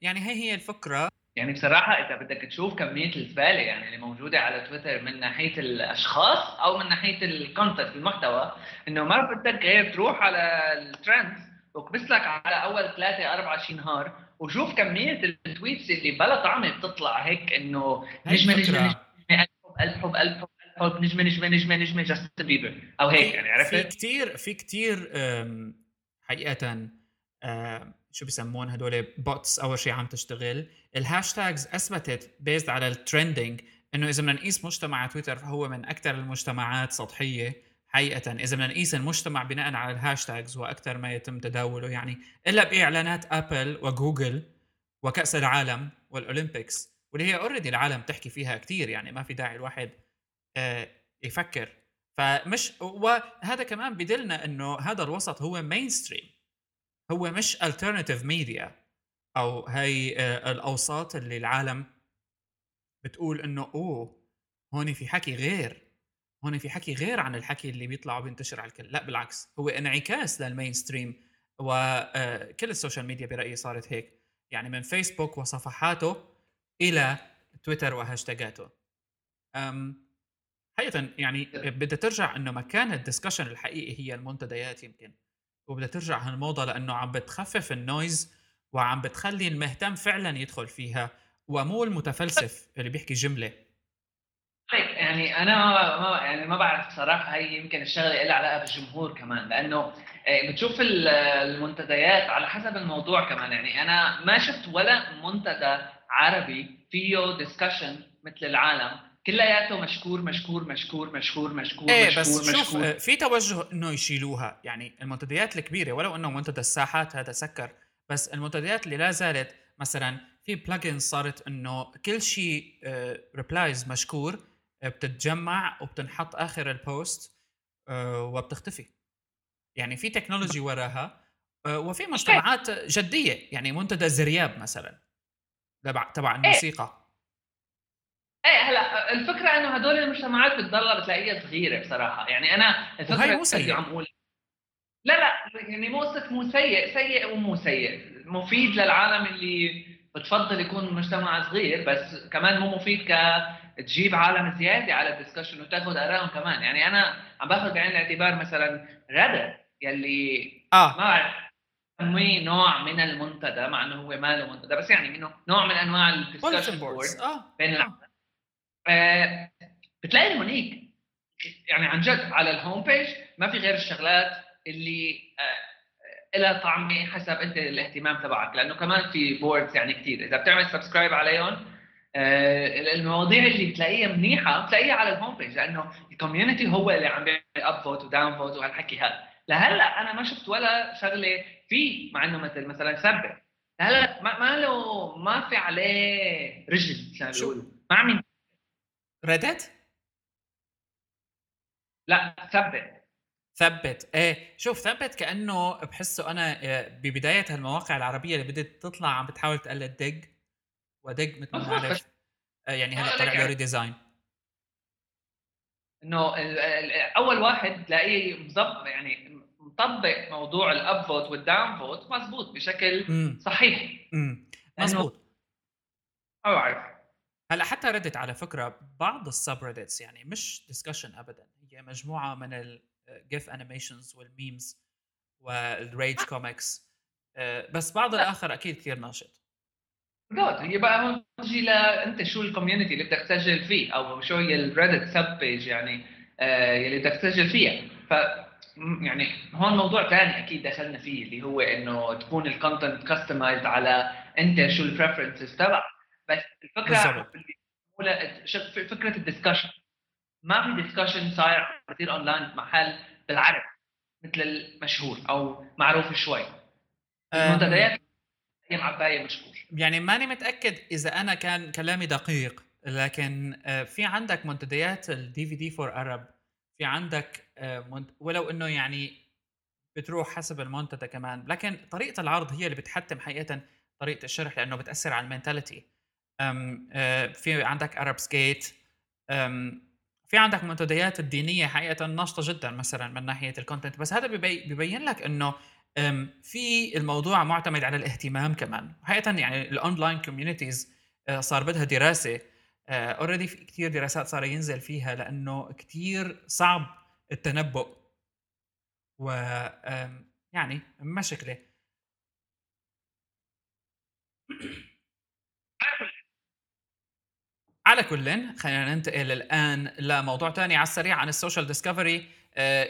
يعني هي هي الفكرة. يعني بصراحة إذا بدك تشوف كمية الزبالة يعني اللي موجودة على تويتر من ناحية الأشخاص أو من ناحية ال content المحتوى إنه ما بدك غير تروح على ال trends وكبس لك على أول ثلاثة أربعة شي نهار وشوف كمية ال tweets اللي بلا طعمه بتطلع هيك إنه نجمة نجمة نجمة الف حب الف حب حب نجمة نجمة نجمة نجمة جاستن بيبر. أو هيك يعني عرفت؟ في كثير في كثير حقيقة شو بيسمون هدول bots اول شيء عم تشتغل. ال hashtags أثبتت based على ال trending إنه إذا بدنا نقيس مجتمع تويتر فهو من أكثر المجتمعات سطحية. حقيقة. إذا بدنا نقيس المجتمع بناء على ال hashtags وأكثر ما يتم تداوله يعني إلا بإعلانات أبل وجوجل وكأس العالم وال Olympics واللي هي already العالم تحكي فيها كثير يعني ما في داعي الواحد آه، يفكر. فمش وهذا كمان بدلنا إنه هذا الوسط هو mainstream هو مش alternative media أو هي آه، الأوساط اللي العالم بتقول إنه أوه هون في حكي غير. هون في حكي غير عن الحكي اللي بيطلع وبينتشر على الكل لا بالعكس هو انعكاس لل mainstream وكل آه، ال social media برأيي صارت هيك يعني من فيسبوك وصفحاته إلى تويتر وهاشتاجاته. حقيقة يعني بدها ترجع إنه مكان ال discussion الحقيقي هي المنتديات يمكن وبدها ترجع هالموضة لإنه عم بتخفف ال noise وعم بتخلي المهتم فعلا يدخل فيها ومو المتفلسف اللي بيحكي جمله يعني أنا ما يعني ما بعرف صراحة هي يمكن الشغله لها علاقه بالجمهور كمان لأنه آه، بتشوف المنتديات على حسب الموضوع كمان. يعني أنا ما شفت ولا منتدى عربي فيه discussion مثل العالم. كلياته مشكور مشكور مشكور مشكور مشكور إيه مشكور بس مشكور. شوف آه، في توجه إنه يشيلوها. يعني المنتديات الكبيرة ولو إنه منتدى الساحات هذا سكر. بس المنتديات اللي لا زالت مثلا في plugins صارت إنه كل شيء replies آه، مشكور. بتتجمع وبتنحط آخر ال post آه، وبتختفي. يعني في تكنولوجي وراها آه، وفي مجتمعات جدية يعني منتدى زرياب مثلا تبع تبع إيه. الموسيقى. إيه هلا الفكرة إنه هدول المجتمعات بتضلها بتلاقيها صغيرة بصراحة. يعني أنا الفكرة وهي مو سيء عم أقول لا لا يعني مو قصه مو سيء سيء ومو سيء مفيد للعالم اللي بتفضل يكون مجتمع صغير بس كمان مو مفيد ك تجيب عالم زيادة على ال discussion وتاخذ ارائهم كمان. يعني أنا عم باخذ بعين الاعتبار مثلا Reddit يلي آه. ما بعرف نوع من المنتدى مع إنه هو ما له منتدى بس يعني إنه نوع من أنواع ال discussion board آه. بين آه. آه بتلاقي هونيك. يعني عن جد على ال home page ما في غير الشغلات اللي آه لها طعمه حسب أنت الاهتمام تبعك لأنه كمان في boards يعني كثير إذا بتعمل subscribe عليهم آه، المواضيع اللي بتلاقيها منيحة بتلاقيها على الهوم بيج لأنه الكوميونتي هو اللي عم بيعمل اب فوت وداون فوت وهالحكي هذا. لهلأ أنا ما شفت ولا شغلة في مع إنه مثل مثلا ثبت هلا ما, ما له ما في عليه رجل مثل ما بيقولوا. ما عم ريدت؟ لا ثبت. ثبت. إيه شوف ثبت كأنه بحسه أنا آه، ببداية هالمواقع العربية اللي بدت تطلع عم بتحاول تقلد دق ودق مثل ما بنعرف آه، يعني هلا طلع له redesign إنه أول واحد تلاقيه مظبط يعني مطبق موضوع ال up vote وال down vote مزبوط بشكل مم. صحيح. امم مزبوط ما بعرف هلأ حتى Reddit على فكرة بعض ال subreddits يعني مش discussion ابدا هي مجموعة من ال GIF animations وال memes وال rage comics بس بعض الآخر أكيد كثير ناشط. جود هي بقى هون تجي لانت شو ال community اللي بدك تسجل فيه؟ أو شو هي ال Reddit sub page يعني آه اللي بدك تسجل فيها. ف يعني هون موضوع ثاني أكيد دخلنا فيه اللي هو إنه تكون ال content customized على أنت شو ال preferences تبعك بس الفكرة اللي فكرة ال discussion ما في discussion صاير كثير اونلاين محل بالعرب مثل المشهور أو معروف شوي. المنتديات هي معباية مشهور. يعني ماني متأكد إذا أنا كان كلامي دقيق لكن آه، في عندك منتديات ال DVD4Arab في عندك آه، ولو إنه يعني بتروح حسب المنتدى كمان. لكن طريقة العرض هي اللي بتحتم حقيقة طريقة الشرح لأنه بتأثر على ال mentality. آه، في عندك ارب سكيت في عندك منتديات الدينية حقيقة ناشطة جدا مثلا من ناحية ال content بس هذا بيبين لك إنه في الموضوع معتمد على الاهتمام كمان. حقيقه يعني ال online communities آه، صار بدها دراسة. already في كثير دراسات صار ينزل فيها لأنه كثير صعب التنبؤ. و يعني مشكله على كل خلينا ننتقل الآن لموضوع ثاني على السريع عن ال social discovery آه،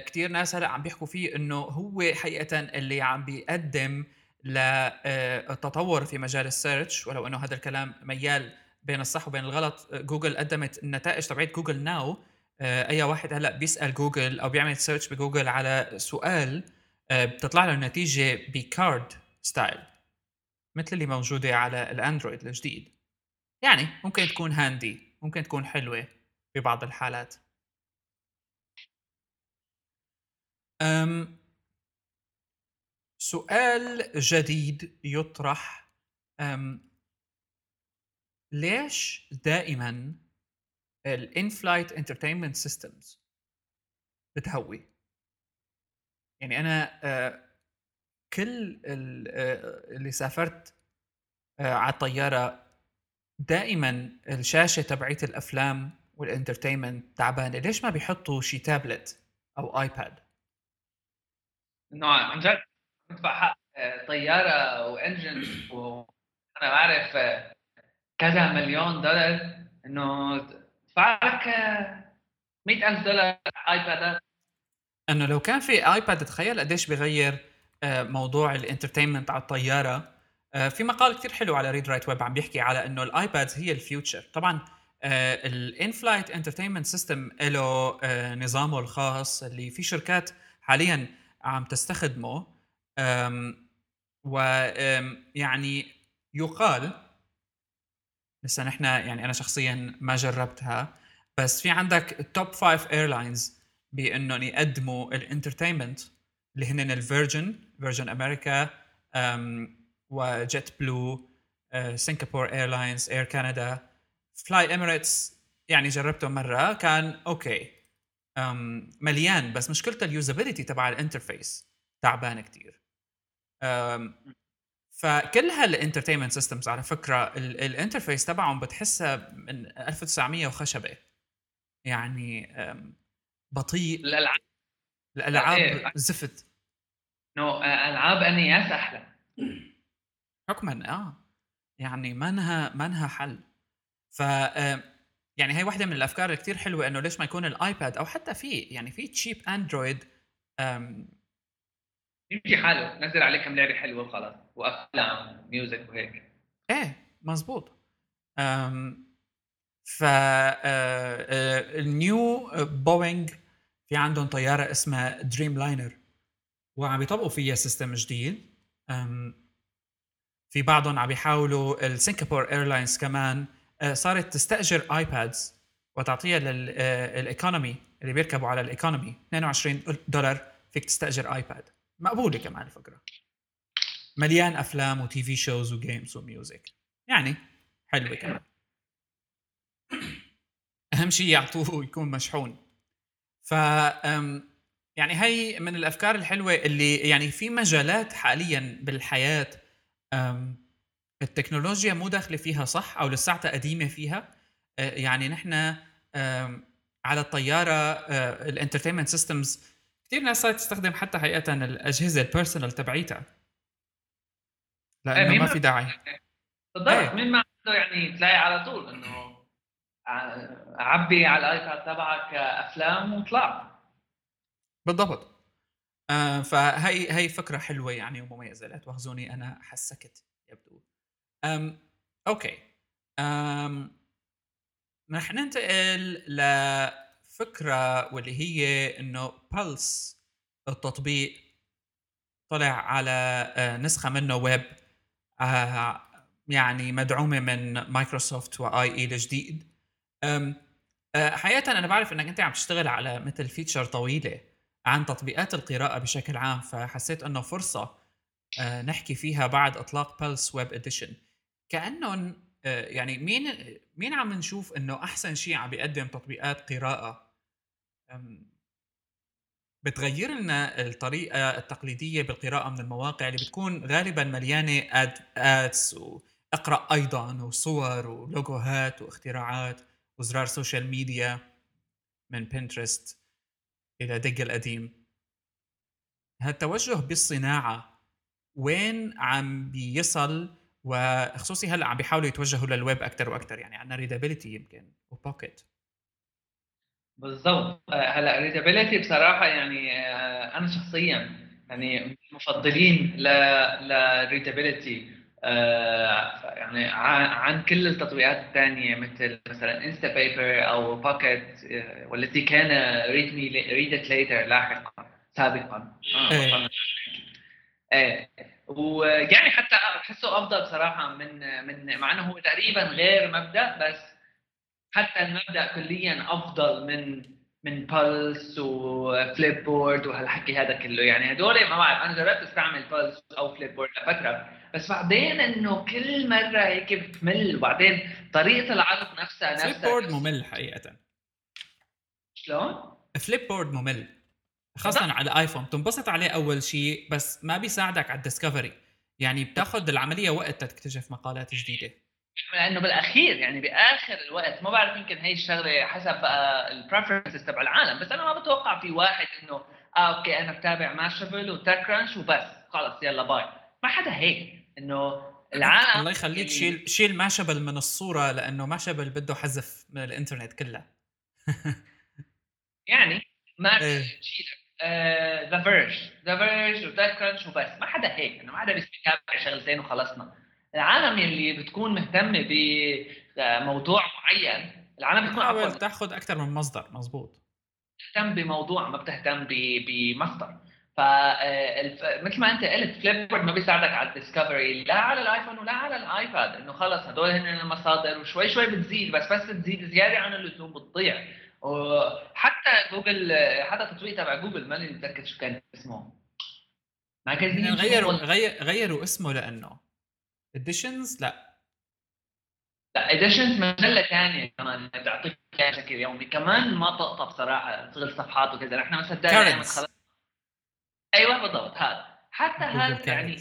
كثير ناس هلأ عم بيحكوا فيه إنه هو حقيقه اللي عم بيقدم للتطور في مجال ال search ولو إنه هذا الكلام ميال بين الصح وبين الغلط جوجل قدمت النتائج تبعت Google Now. آه، أي واحد هلأ بيسأل جوجل أو بيعمل search بجوجل على سؤال آه، بتطلع له النتيجة ب card style مثل اللي موجودة على الأندرويد الجديد. يعني ممكن تكون handy ممكن تكون حلوة ببعض الحالات. أم سؤال جديد يطرح أم ليش دائما ال in-flight entertainment systems بتهوي؟ يعني أنا أه كل أه اللي سافرت أه على الطيارة دائما الشاشة تبعت الأفلام وال entertainment تعبانة. ليش ما بيحطوا شي تابلت أو iPad انه عن جد بدفع حق آه، طيارة و engine وأنا بعرف آه، كذا مليون دولار إنه ادفع لك 100000 دولار iPad. إنه لو كان في iPad تخيل قديش بغير آه، موضوع ال entertainment على الطيارة. في مقال كثير حلو على ReadWriteWeb عم بيحكي على إنه ال iPads هي ال future. طبعا ال in-flight entertainment system له نظامه الخاص اللي في شركات حاليا عم تستخدمه ويعني يقال لسه نحن يعني أنا شخصيا ما جربتها بس في عندك ال top five airlines بأنهم يقدموا ال entertainment اللي هن ال Virgin Virgin America و JetBlue Singapore Airlines Air Canada Fly Emirates يعني جربته مرة كان okay مليان بس مشكلته ال usability تبع ال interface تعبان كثير فكل هال entertainment systems على فكرة ال interface تبعهم بتحسها من 1900 وخشبة. يعني بطيء. الألعاب. الألعاب. زفت. no ألعاب أنياس أحلى. حكما آه. يعني منها منها حل. ف يعني هي واحدة من الأفكار اللي كثير حلوة إنه ليش ما يكون ال iPad أو حتى في يعني في cheap Android يمشي حاله. نزل عليه كم لعبة حلوة وخلاص. وأفلام music وهيك. إيه مزبوط أم ف ال new Boeing في عندهم طيارة اسمها Dreamliner وعم يطبقوا فيها system جديد. في بعضهم عم يحاولوا ال Singapore Airlines كمان صارت تستأجر iPads وتعطيها لل economy اللي بيركبوا على ال economy. 22 دولار فيك تستأجر iPad مقبولة كمان الفكرة مليان أفلام و TV shows و games و music يعني حلوة كمان. أهم شيء يعطوه يكون مشحون. ف يعني هي من الأفكار الحلوة اللي يعني في مجالات حاليا بالحياة التكنولوجيا مو داخله فيها صح أو لساتها قديمة فيها؟ أه، يعني نحن على الطيارة ال entertainment systems كثير ناس صارت تستخدم حتى حقيقه الأجهزة ال personal تبعيتها. لأنه إيه، ما في داعي. بالضبط إيه. مين ما عنده يعني تلاقي على طول إنه عبي على ال iPad تبعك افلام وطلع. بالضبط. آه فهي هي فكرة حلوة يعني ومميزة. لا تواخذوني أنا حسكت. يبدو. أم okay. أم رح ننتقل لفكرة واللي هي إنه Pulse التطبيق طلع على آه، نسخة منه ويب آه، يعني مدعومة من Microsoft و IE الجديد. آه، حقيقه أنا بعرف إنك أنت عم تشتغل على مثل feature طويلة عن تطبيقات القراءة بشكل عام فحسيت إنه فرصة نحكي فيها بعد إطلاق Pulse web edition كأنهم يعني مين مين عم نشوف إنه أحسن شيء عم بيقدم تطبيقات قراءة؟ بتغير لنا الطريقة التقليدية بالقراءة من المواقع اللي بتكون غالبا مليانة ad ads واقرأ أيضا وصور ولوجوهات واختراعات وزرار social media من Pinterest إلى Digg القديم. هالتوجه بالصناعة وين عم بيصل وخصوصي هلأ عم بيحاولوا يتوجهوا للويب أكثر وأكثر يعني عندنا Readability يمكن و Pocket بالضبط. آه، هلأ Readability بصراحة يعني آه، أنا شخصيا يعني مفضلين ل لل Readability آه، يعني عن كل التطبيقات الثانية مثل مثلا Instapaper أو Pocket والتي كان Read Me Read It Later لاحقا سابقا. آه. إيه. ويعني حتى بحسه أفضل بصراحة من من مع إنه هو تقريبا غير مبدأ بس حتى المبدأ كليا أفضل من من Pulse و Flipboard وهالحكي هذا كله. يعني هدول ما بعرف أنا جربت أستعمل Pulse أو Flipboard لفتره بس بعدين إنه كل مرة هيك بتمل وبعدين طريقة العرض نفسها نفسها فليب بورد ممل حقيقة. شلون؟ Flipboard ممل. خاصة على ال iPhone تنبسط عليه أول شيء بس ما بيساعدك على ال discovery. يعني بتاخذ العملية وقت تكتشف مقالات جديدة. لأنه بالأخير يعني بآخر الوقت ما بعرف يمكن هي الشغلة حسب بقى ال preferences تبع العالم بس أنا ما بتوقع في واحد إنه آه okay أنا بتابع Mashable و TechCrunch وبس خلص يلا bye ما حدا هيك. إنه العالم الله يخليك شيل شيل Mashable من الصورة لأنه Mashable بده حذف من الإنترنت كلها يعني ما إيه. The Verge The Verge و TechCrunch وبس. ما حدا هيك. إنه ما حدا بيتابع شغلتين وخلصنا. العالم اللي بتكون مهتمه بموضوع معين العالم بتكون حاول تاخذ أكثر من مصدر. مزبوط تهتم بموضوع ما بتهتم بمصدر. فمثل ما أنت قلت Flip ما بيساعدك على ال discovery لا على ال iPhone ولا على ال iPad. إنه خلص هدول هن المصادر وشوي شوي بتزيد بس بس تزيد زيادة عن اللزوم بتضيع وحتى جوجل حتى التطبيق تبع جوجل ماني متذكر شو كان اسمه. Magazine غيروا غير غيروا اسمه لأنه Editions لا. لا Editions مجلة ثانية كمان بتعطيك بشكل يومي. كمان ما طقطق بصراحة تشتغل صفحات وكذا. نحن مثلا دائما أيوه بالضبط هذا. حتى هذا يعني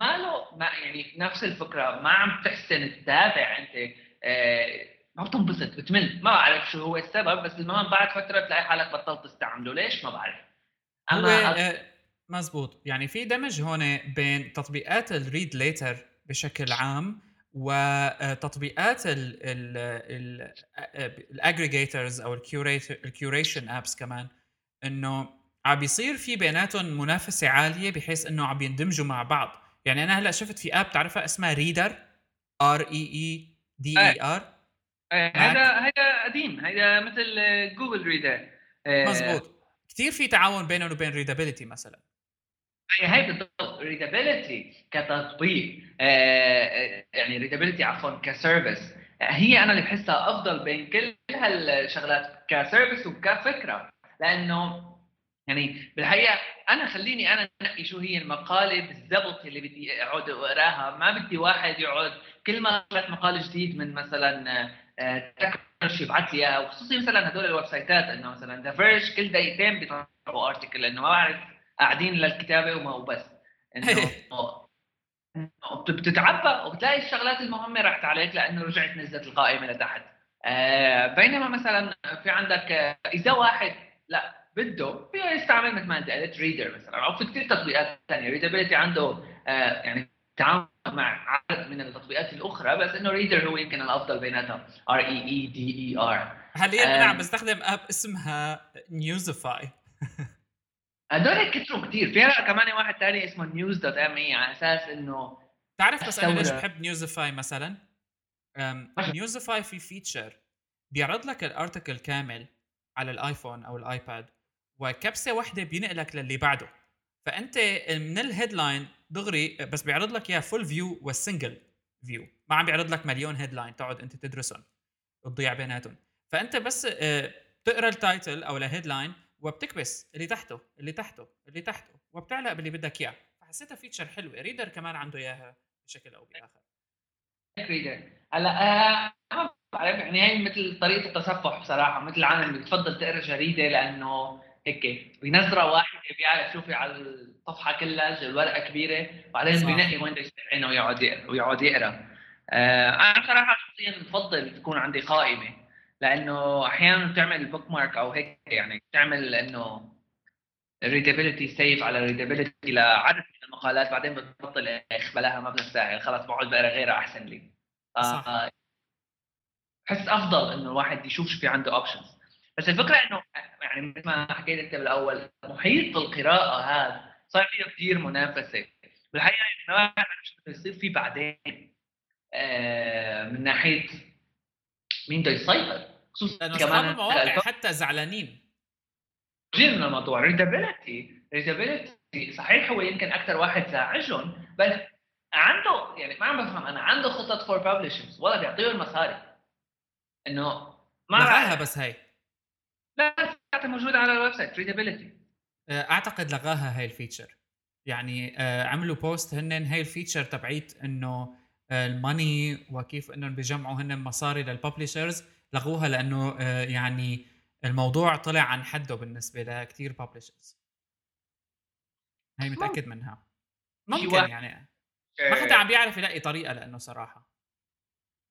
ما له ما يعني نفس الفكرة ما عم تحسن تتابع أنت آه ما بتنبسط بتمل. ما بعرف شو هو السبب بس المهم بعد فترة تلاقي حالك بطلت تستعمله. ليش؟ ما بعرف. أما آه مزبوط. يعني في دمج هون بين تطبيقات ال read later بشكل عام وتطبيقات ال aggregators أو ال curation apps كمان إنه عم بيصير في بيناتهم منافسة عالية بحيث إنه عم يندمجوا مع بعض. يعني أنا هلأ شفت في app تعرفها اسمها ريدر R E E D E R هذا هذا قديم. هذا مثل جوجل ريدر مزبوط كثير في تعاون بينهم وبين ريدابيلتي مثلا. هي هي بالضبط. ريدابيلتي كتطبيق آه يعني ريدابيلتي عفوا ك service. هي أنا اللي بحسها أفضل بين كل هالشغلات ك service وكفكرة. لأنه يعني بالحقيقة أنا خليني أنا أنقي شو هي المقالة بالضبط اللي بدي أقعد اقراها ما بدي واحد يقعد كل ما طلعت مقال جديد من مثلا تك كرنش آه، يبعث لي إياها وخصوصي مثلا هدول ال website ات إنه مثلا ذا فيرج كل دقيقتين بيطلعوا article لأنه ما بعرف قاعدين للكتابة وما وبس إنه بتتعبى وبتلاقي الشغلات المهمة راحت عليك لأنه رجعت نزلت القائمة لتحت. آه بينما مثلا في عندك آه، إذا واحد لا بده فيه يستعمل مثل ما انت قلت ريدر مثلا أو في كثير تطبيقات ثانية ريدابيلتي عنده آه يعني تعامل مع عدد من التطبيقات الأخرى بس إنه ريدر هو يمكن الأفضل بيناتهم R E E D E R حاليا أنا عم بستخدم app اسمها نيوزفاي هدول كثروا كثير في كمان واحد ثاني اسمه نيوز دوت ام اي على أساس إنه تعرف بس أنا ليش بحب نيوزفاي مثلا؟ نيوزفاي في feature بيعرض لك ال article كامل على الآيفون أو الآيباد وكبسة واحدة بينقلك للي بعده. فأنت من ال headline دغري بس بيعرض لك إياه full view وال single view ما عم بيعرض لك مليون headline تقعد أنت تدرسهم وتضيع بيناتهم. فأنت بس آه، بتقرأ ال title أو ال headline وبتكبس اللي تحته اللي تحته اللي تحته وبتعلق باللي بدك إياه. فحسيتها feature حلوة. ريدر كمان عنده إياها بشكل أو بآخر. ريدر هلا آه بعرف يعني هي مثل طريقة التصفح بصراحة مثل العالم. بتفضل تقرأ جريده لأنه هيك. بنظره واحدة بيعرف شو في على الصفحة كلها الورقة كبيرة وبعدين بينقي وين بده يستعين ويقعد يقرا ويقعد يقرأ. آه أنا صراحة شخصيا بفضل تكون عندي قائمة لأنه أحيانا بتعمل bookmark أو هيك يعني بتعمل إنه ريدابيلتي save على ريدابيلتي لعدد من المقالات بعدين بتبطل اخ بلاها ما بنستاهل خلص بقعد بقرأ غيرها أحسن لي. آه بحس أفضل إنه الواحد يشوف شو في عنده options بس الفكرة إنه يعني مثل ما حكيت أنت بالأول محيط القراءة هذا صار فيه كثير منافسة. بالحقيقة يعني ما بعرف شو بده يصير فيه بعدين آه من ناحية مين بده يسيطر. خصوصا كمان المواقع حتى زعلانين. كثير من الموضوع. ريدابيلتي ريدابيلتي صحيح هو يمكن أكثر واحد ساعدهم بس عنده يعني ما عم بفهم أنا عنده خطط for publishers ولا بيعطيه المصاري إنه ما لغاها بس هي لا موجودة على ال website ريدابيلتي أعتقد لغاها هاي ال feature. يعني آه، عملوا post هن هاي ال feature تبعيت إنه آه، ال money وكيف إنهم بيجمعوا هن مصاري لل publishers لغوها لأنه آه، يعني الموضوع طلع عن حده بالنسبة لكثير publishers هي متأكد منها. ممكن يعني. ما حدا عم بيعرف يلاقي طريقة لأنه صراحة.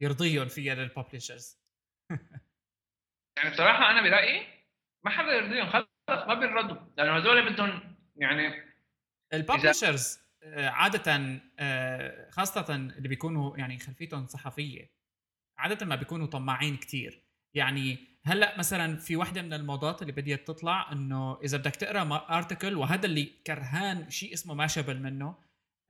يرضيهم فيها لل publishers يعني بصراحة أنا برايي ما حدا يرضيهم خلص ما بيردوا. لأنه هذول بدهم يعني ال publishers آه، عادة آه، خاصة اللي بيكونوا يعني خلفيتهم صحفية عادة ما بيكونوا طماعين كتير. يعني هلأ مثلا في وحدة من الموضات اللي بديت تطلع إنه إذا بدك تقرأ article وهذا اللي كرهان شيء اسمه ماشابل منه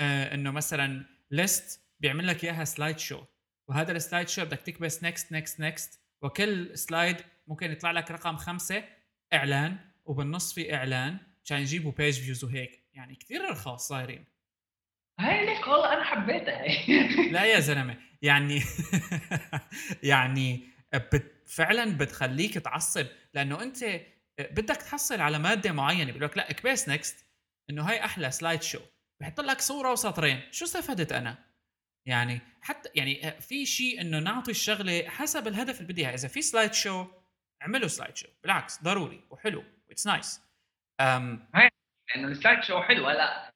آه إنه مثلا list بيعمل لك إياها slideshow وهذا ال slideshow بدك تكبس next next next وكل slide ممكن يطلع لك رقم خمسة إعلان وبالنص في إعلان عشان يجيبوا page views وهيك. يعني كثير رخاص صايرين. هاي ليك والله أنا حبيتها. لا يا زلمة يعني يعني بت فعلا بتخليك تعصب لأنه أنت بدك تحصل على مادة معينة بيقول لك لا كبيس next إنه هاي أحلى slideshow بحط لك صورة وسطرين. شو استفدت أنا؟ يعني حتى يعني في شيء إنه نعطي الشغلة حسب الهدف اللي بدي إياه. إذا في slideshow اعملوا slideshow بالعكس ضروري وحلو. it's nice um, انه ال slideshow حلو. هلا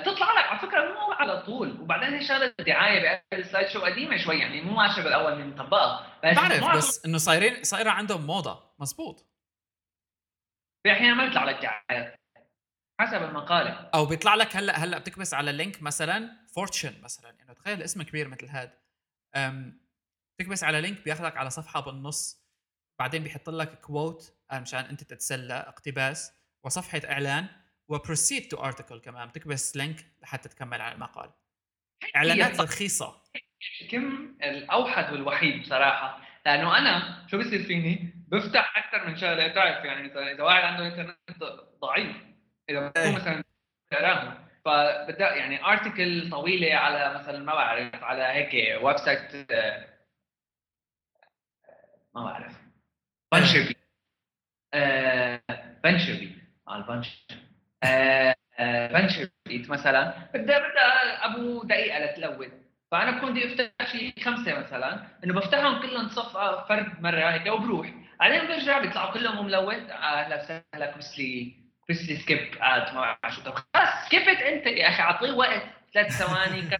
بتطلع لك على فكرة مو على طول. وبعدين هي شغلة دعاية بقلب ال slideshow قديمة شوي يعني مو ماشيه بالأول من مطبقها بس بعرف بس إنه صايرين صايرة عندهم موضة. مزبوط في أحيانا ما بيطلع لك دعايات حسب المقالة. أو بيطلع لك هلا هلا بتكبس على link مثلا فورتشن مثلا. انه تخيل اسم كبير مثل هذا تكبس على link بياخذك على صفحة بالنص. بعدين بيحط لك quote مشان أنت تتسلى اقتباس وصفحة إعلان و proceed to article كمان. بتكبس link لحتى تكمل على المقال. إعلانات رخيصة. كم الأوحد والوحيد بصراحة. لأنه أنا شو بصير فيني؟ بفتح أكثر من شغلة. بتعرف يعني مثلا إذا واحد عنده إنترنت ضعيف. إذا إيه. مثلا بقراهم فبدأ يعني article طويلة على مثلا ما بعرف على هيك website آه، ما بعرف. بنشر بي آه، بنشر بي على البنشر آه، بنشر بيت مثلا بدها بدها أبو دقيقة لتلود فأنا بكون بدي أفتح شيء خمسة مثلا إنه بفتحهم كلهم صفقه فرد مرة هيك وبروح بعدين برجع بيطلعوا كلهم ملود أهلا وسهلا. كبسلي كبسلي سكيب اد ما بعرف شو طب خلص سكيبت أنت يا أخي. أعطيه وقت. ثلاث ثواني. كذا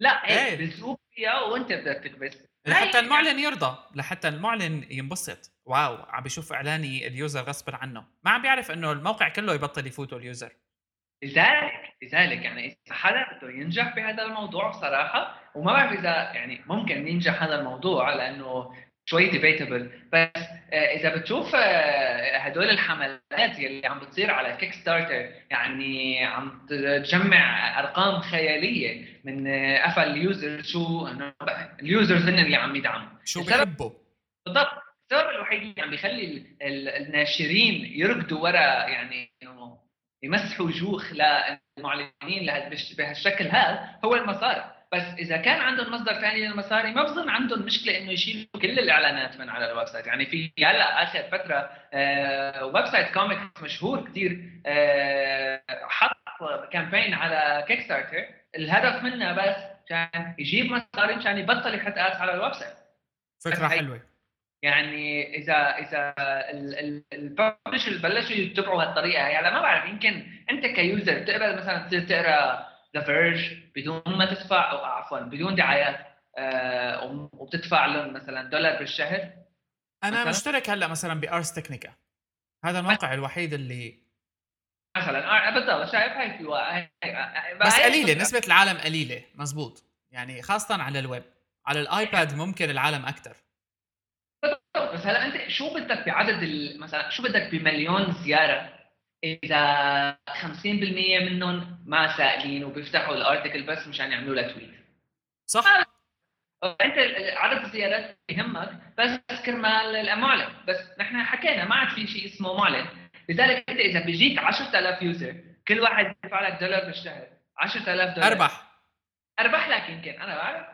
لا هيك إيه. بتسوق فيها وأنت بدك تكبس. لحتى هاي- المعلن يرضى. لحتى المعلن ينبسط. واو عم بيشوف إعلاني ال user غصبا عنه. ما عم بيعرف إنه الموقع كله يبطل يفوتوا ال user. لذلك لذلك يعني إذا حدا بده ينجح بهذا الموضوع بصراحة وما بعرف إذا يعني ممكن ينجح هذا الموضوع لأنه شوي debatable بس آه، إذا بتشوف آه، هدول الحملات يلي عم بتصير على Kickstarter يعني عم تجمع أرقام خيالية من آه، قبل ال user شو ال users هن اللي عم يدعموا. شو بيحبوا. بالضبط. السبب الوحيد اللي عم بيخلي ال- ال- الناشرين يركضوا ورا يعني يمسحوا جوخ للمعلنين بهالشكل هذا هو المصاري بس إذا كان عندهم مصدر ثاني للمصاري ما بظن عندهم مشكلة إنه يشيلوا كل الإعلانات من على ال website. يعني في هلأ آخر فترة آه website comic مشهور كثير آه حط campaign على Kickstarter الهدف منها بس كان يجيب مصاري مشان يبطل يحط ads على ال website. فكرة حلوة. يعني إذا إذا ال publishers بلشوا يتبعوا هالطريقة هي هلا ما بعرف يمكن أنت ك user بتقبل مثلا تصير تقرأ The Verge بدون ما تدفع أو عفوا بدون دعايات آه وبتدفع لهم مثلا دولار بالشهر؟ أنا مثلاً؟ مشترك هلأ مثلا ب Ars Technica هذا الموقع الوحيد اللي مثلا. آه بالضبط شايف هاي في هاي- بس قليلة نسبة العالم قليلة مزبوط. يعني خاصة على الويب. على ال iPad ممكن العالم أكثر. بس هلا أنت شو بدك بعدد مثلا شو بدك بمليون زيارة؟ إذا 50% منهم ما سائلين وبيفتحوا ال article بس مشان يعملوا لها tweet صح. أنت عدد الزيارات يهمك بس كرمال المعلن. بس نحن حكينا ما عاد في شيء اسمه معلن. لذلك أنت إذا بيجيك 10000 user كل واحد يدفع لك دولار بالشهر. 10000 دولار. أربح. أربح لك يمكن أنا بعرف.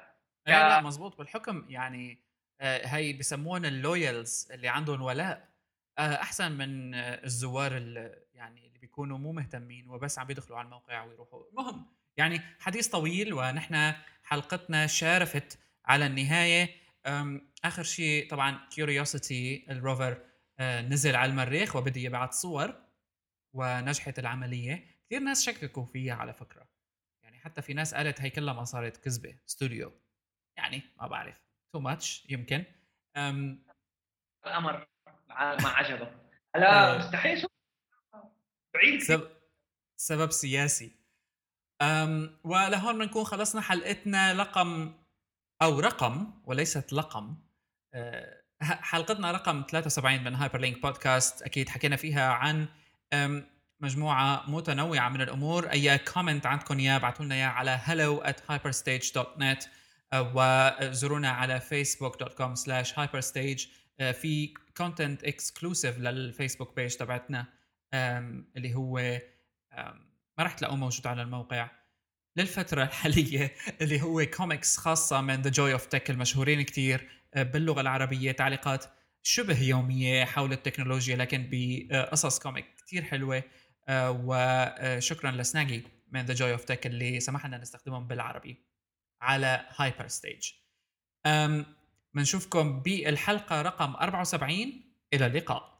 لا يا- لا مزبوط بالحكم يعني هي بسموهن ال loyals اللي عندهم ولاء. آه، أحسن من آه، الزوار اللي يعني اللي بيكونوا مو مهتمين وبس عم بيدخلوا على الموقع ويروحوا. المهم يعني حديث طويل ونحن حلقتنا شارفت على النهاية. آخر شيء طبعا Curiosity ال rover آه، نزل على المريخ وبده يبعث صور ونجحت العملية. كثير ناس شككوا فيها على فكرة. يعني حتى في ناس قالت هي كلها ما صارت كذبة استوديو يعني ما بعرف. too much يمكن. أم الأمر ما عجبة. هلا إيه. مستحيل بعيد كثير. سبب سياسي. أم ولهون بنكون خلصنا حلقتنا رقم أو رقم وليست لقم. أه، حلقتنا رقم 73 من Hyperlink podcast أكيد حكينا فيها عن أم، مجموعة متنوعة من الأمور. أي comment عندكم اياه ابعثوا لنا اياه على hello at hyperstage.net وزورونا على facebook.com slash hyperstage. أه، في content exclusive لل Facebook page تبعتنا اللي هو ما راح تلاقوه موجود على الموقع. للفترة الحالية اللي هو كوميكس خاصة من The Joy of Tech المشهورين كتير آه، باللغة العربية تعليقات شبه يومية حول التكنولوجيا لكن بقصص comic كتير حلوة. آه، وشكرا ل Snaggy من The Joy of Tech اللي سمح لنا نستخدمهم بالعربي. على Hyperstage بنشوفكم بالحلقة رقم 74 إلى اللقاء.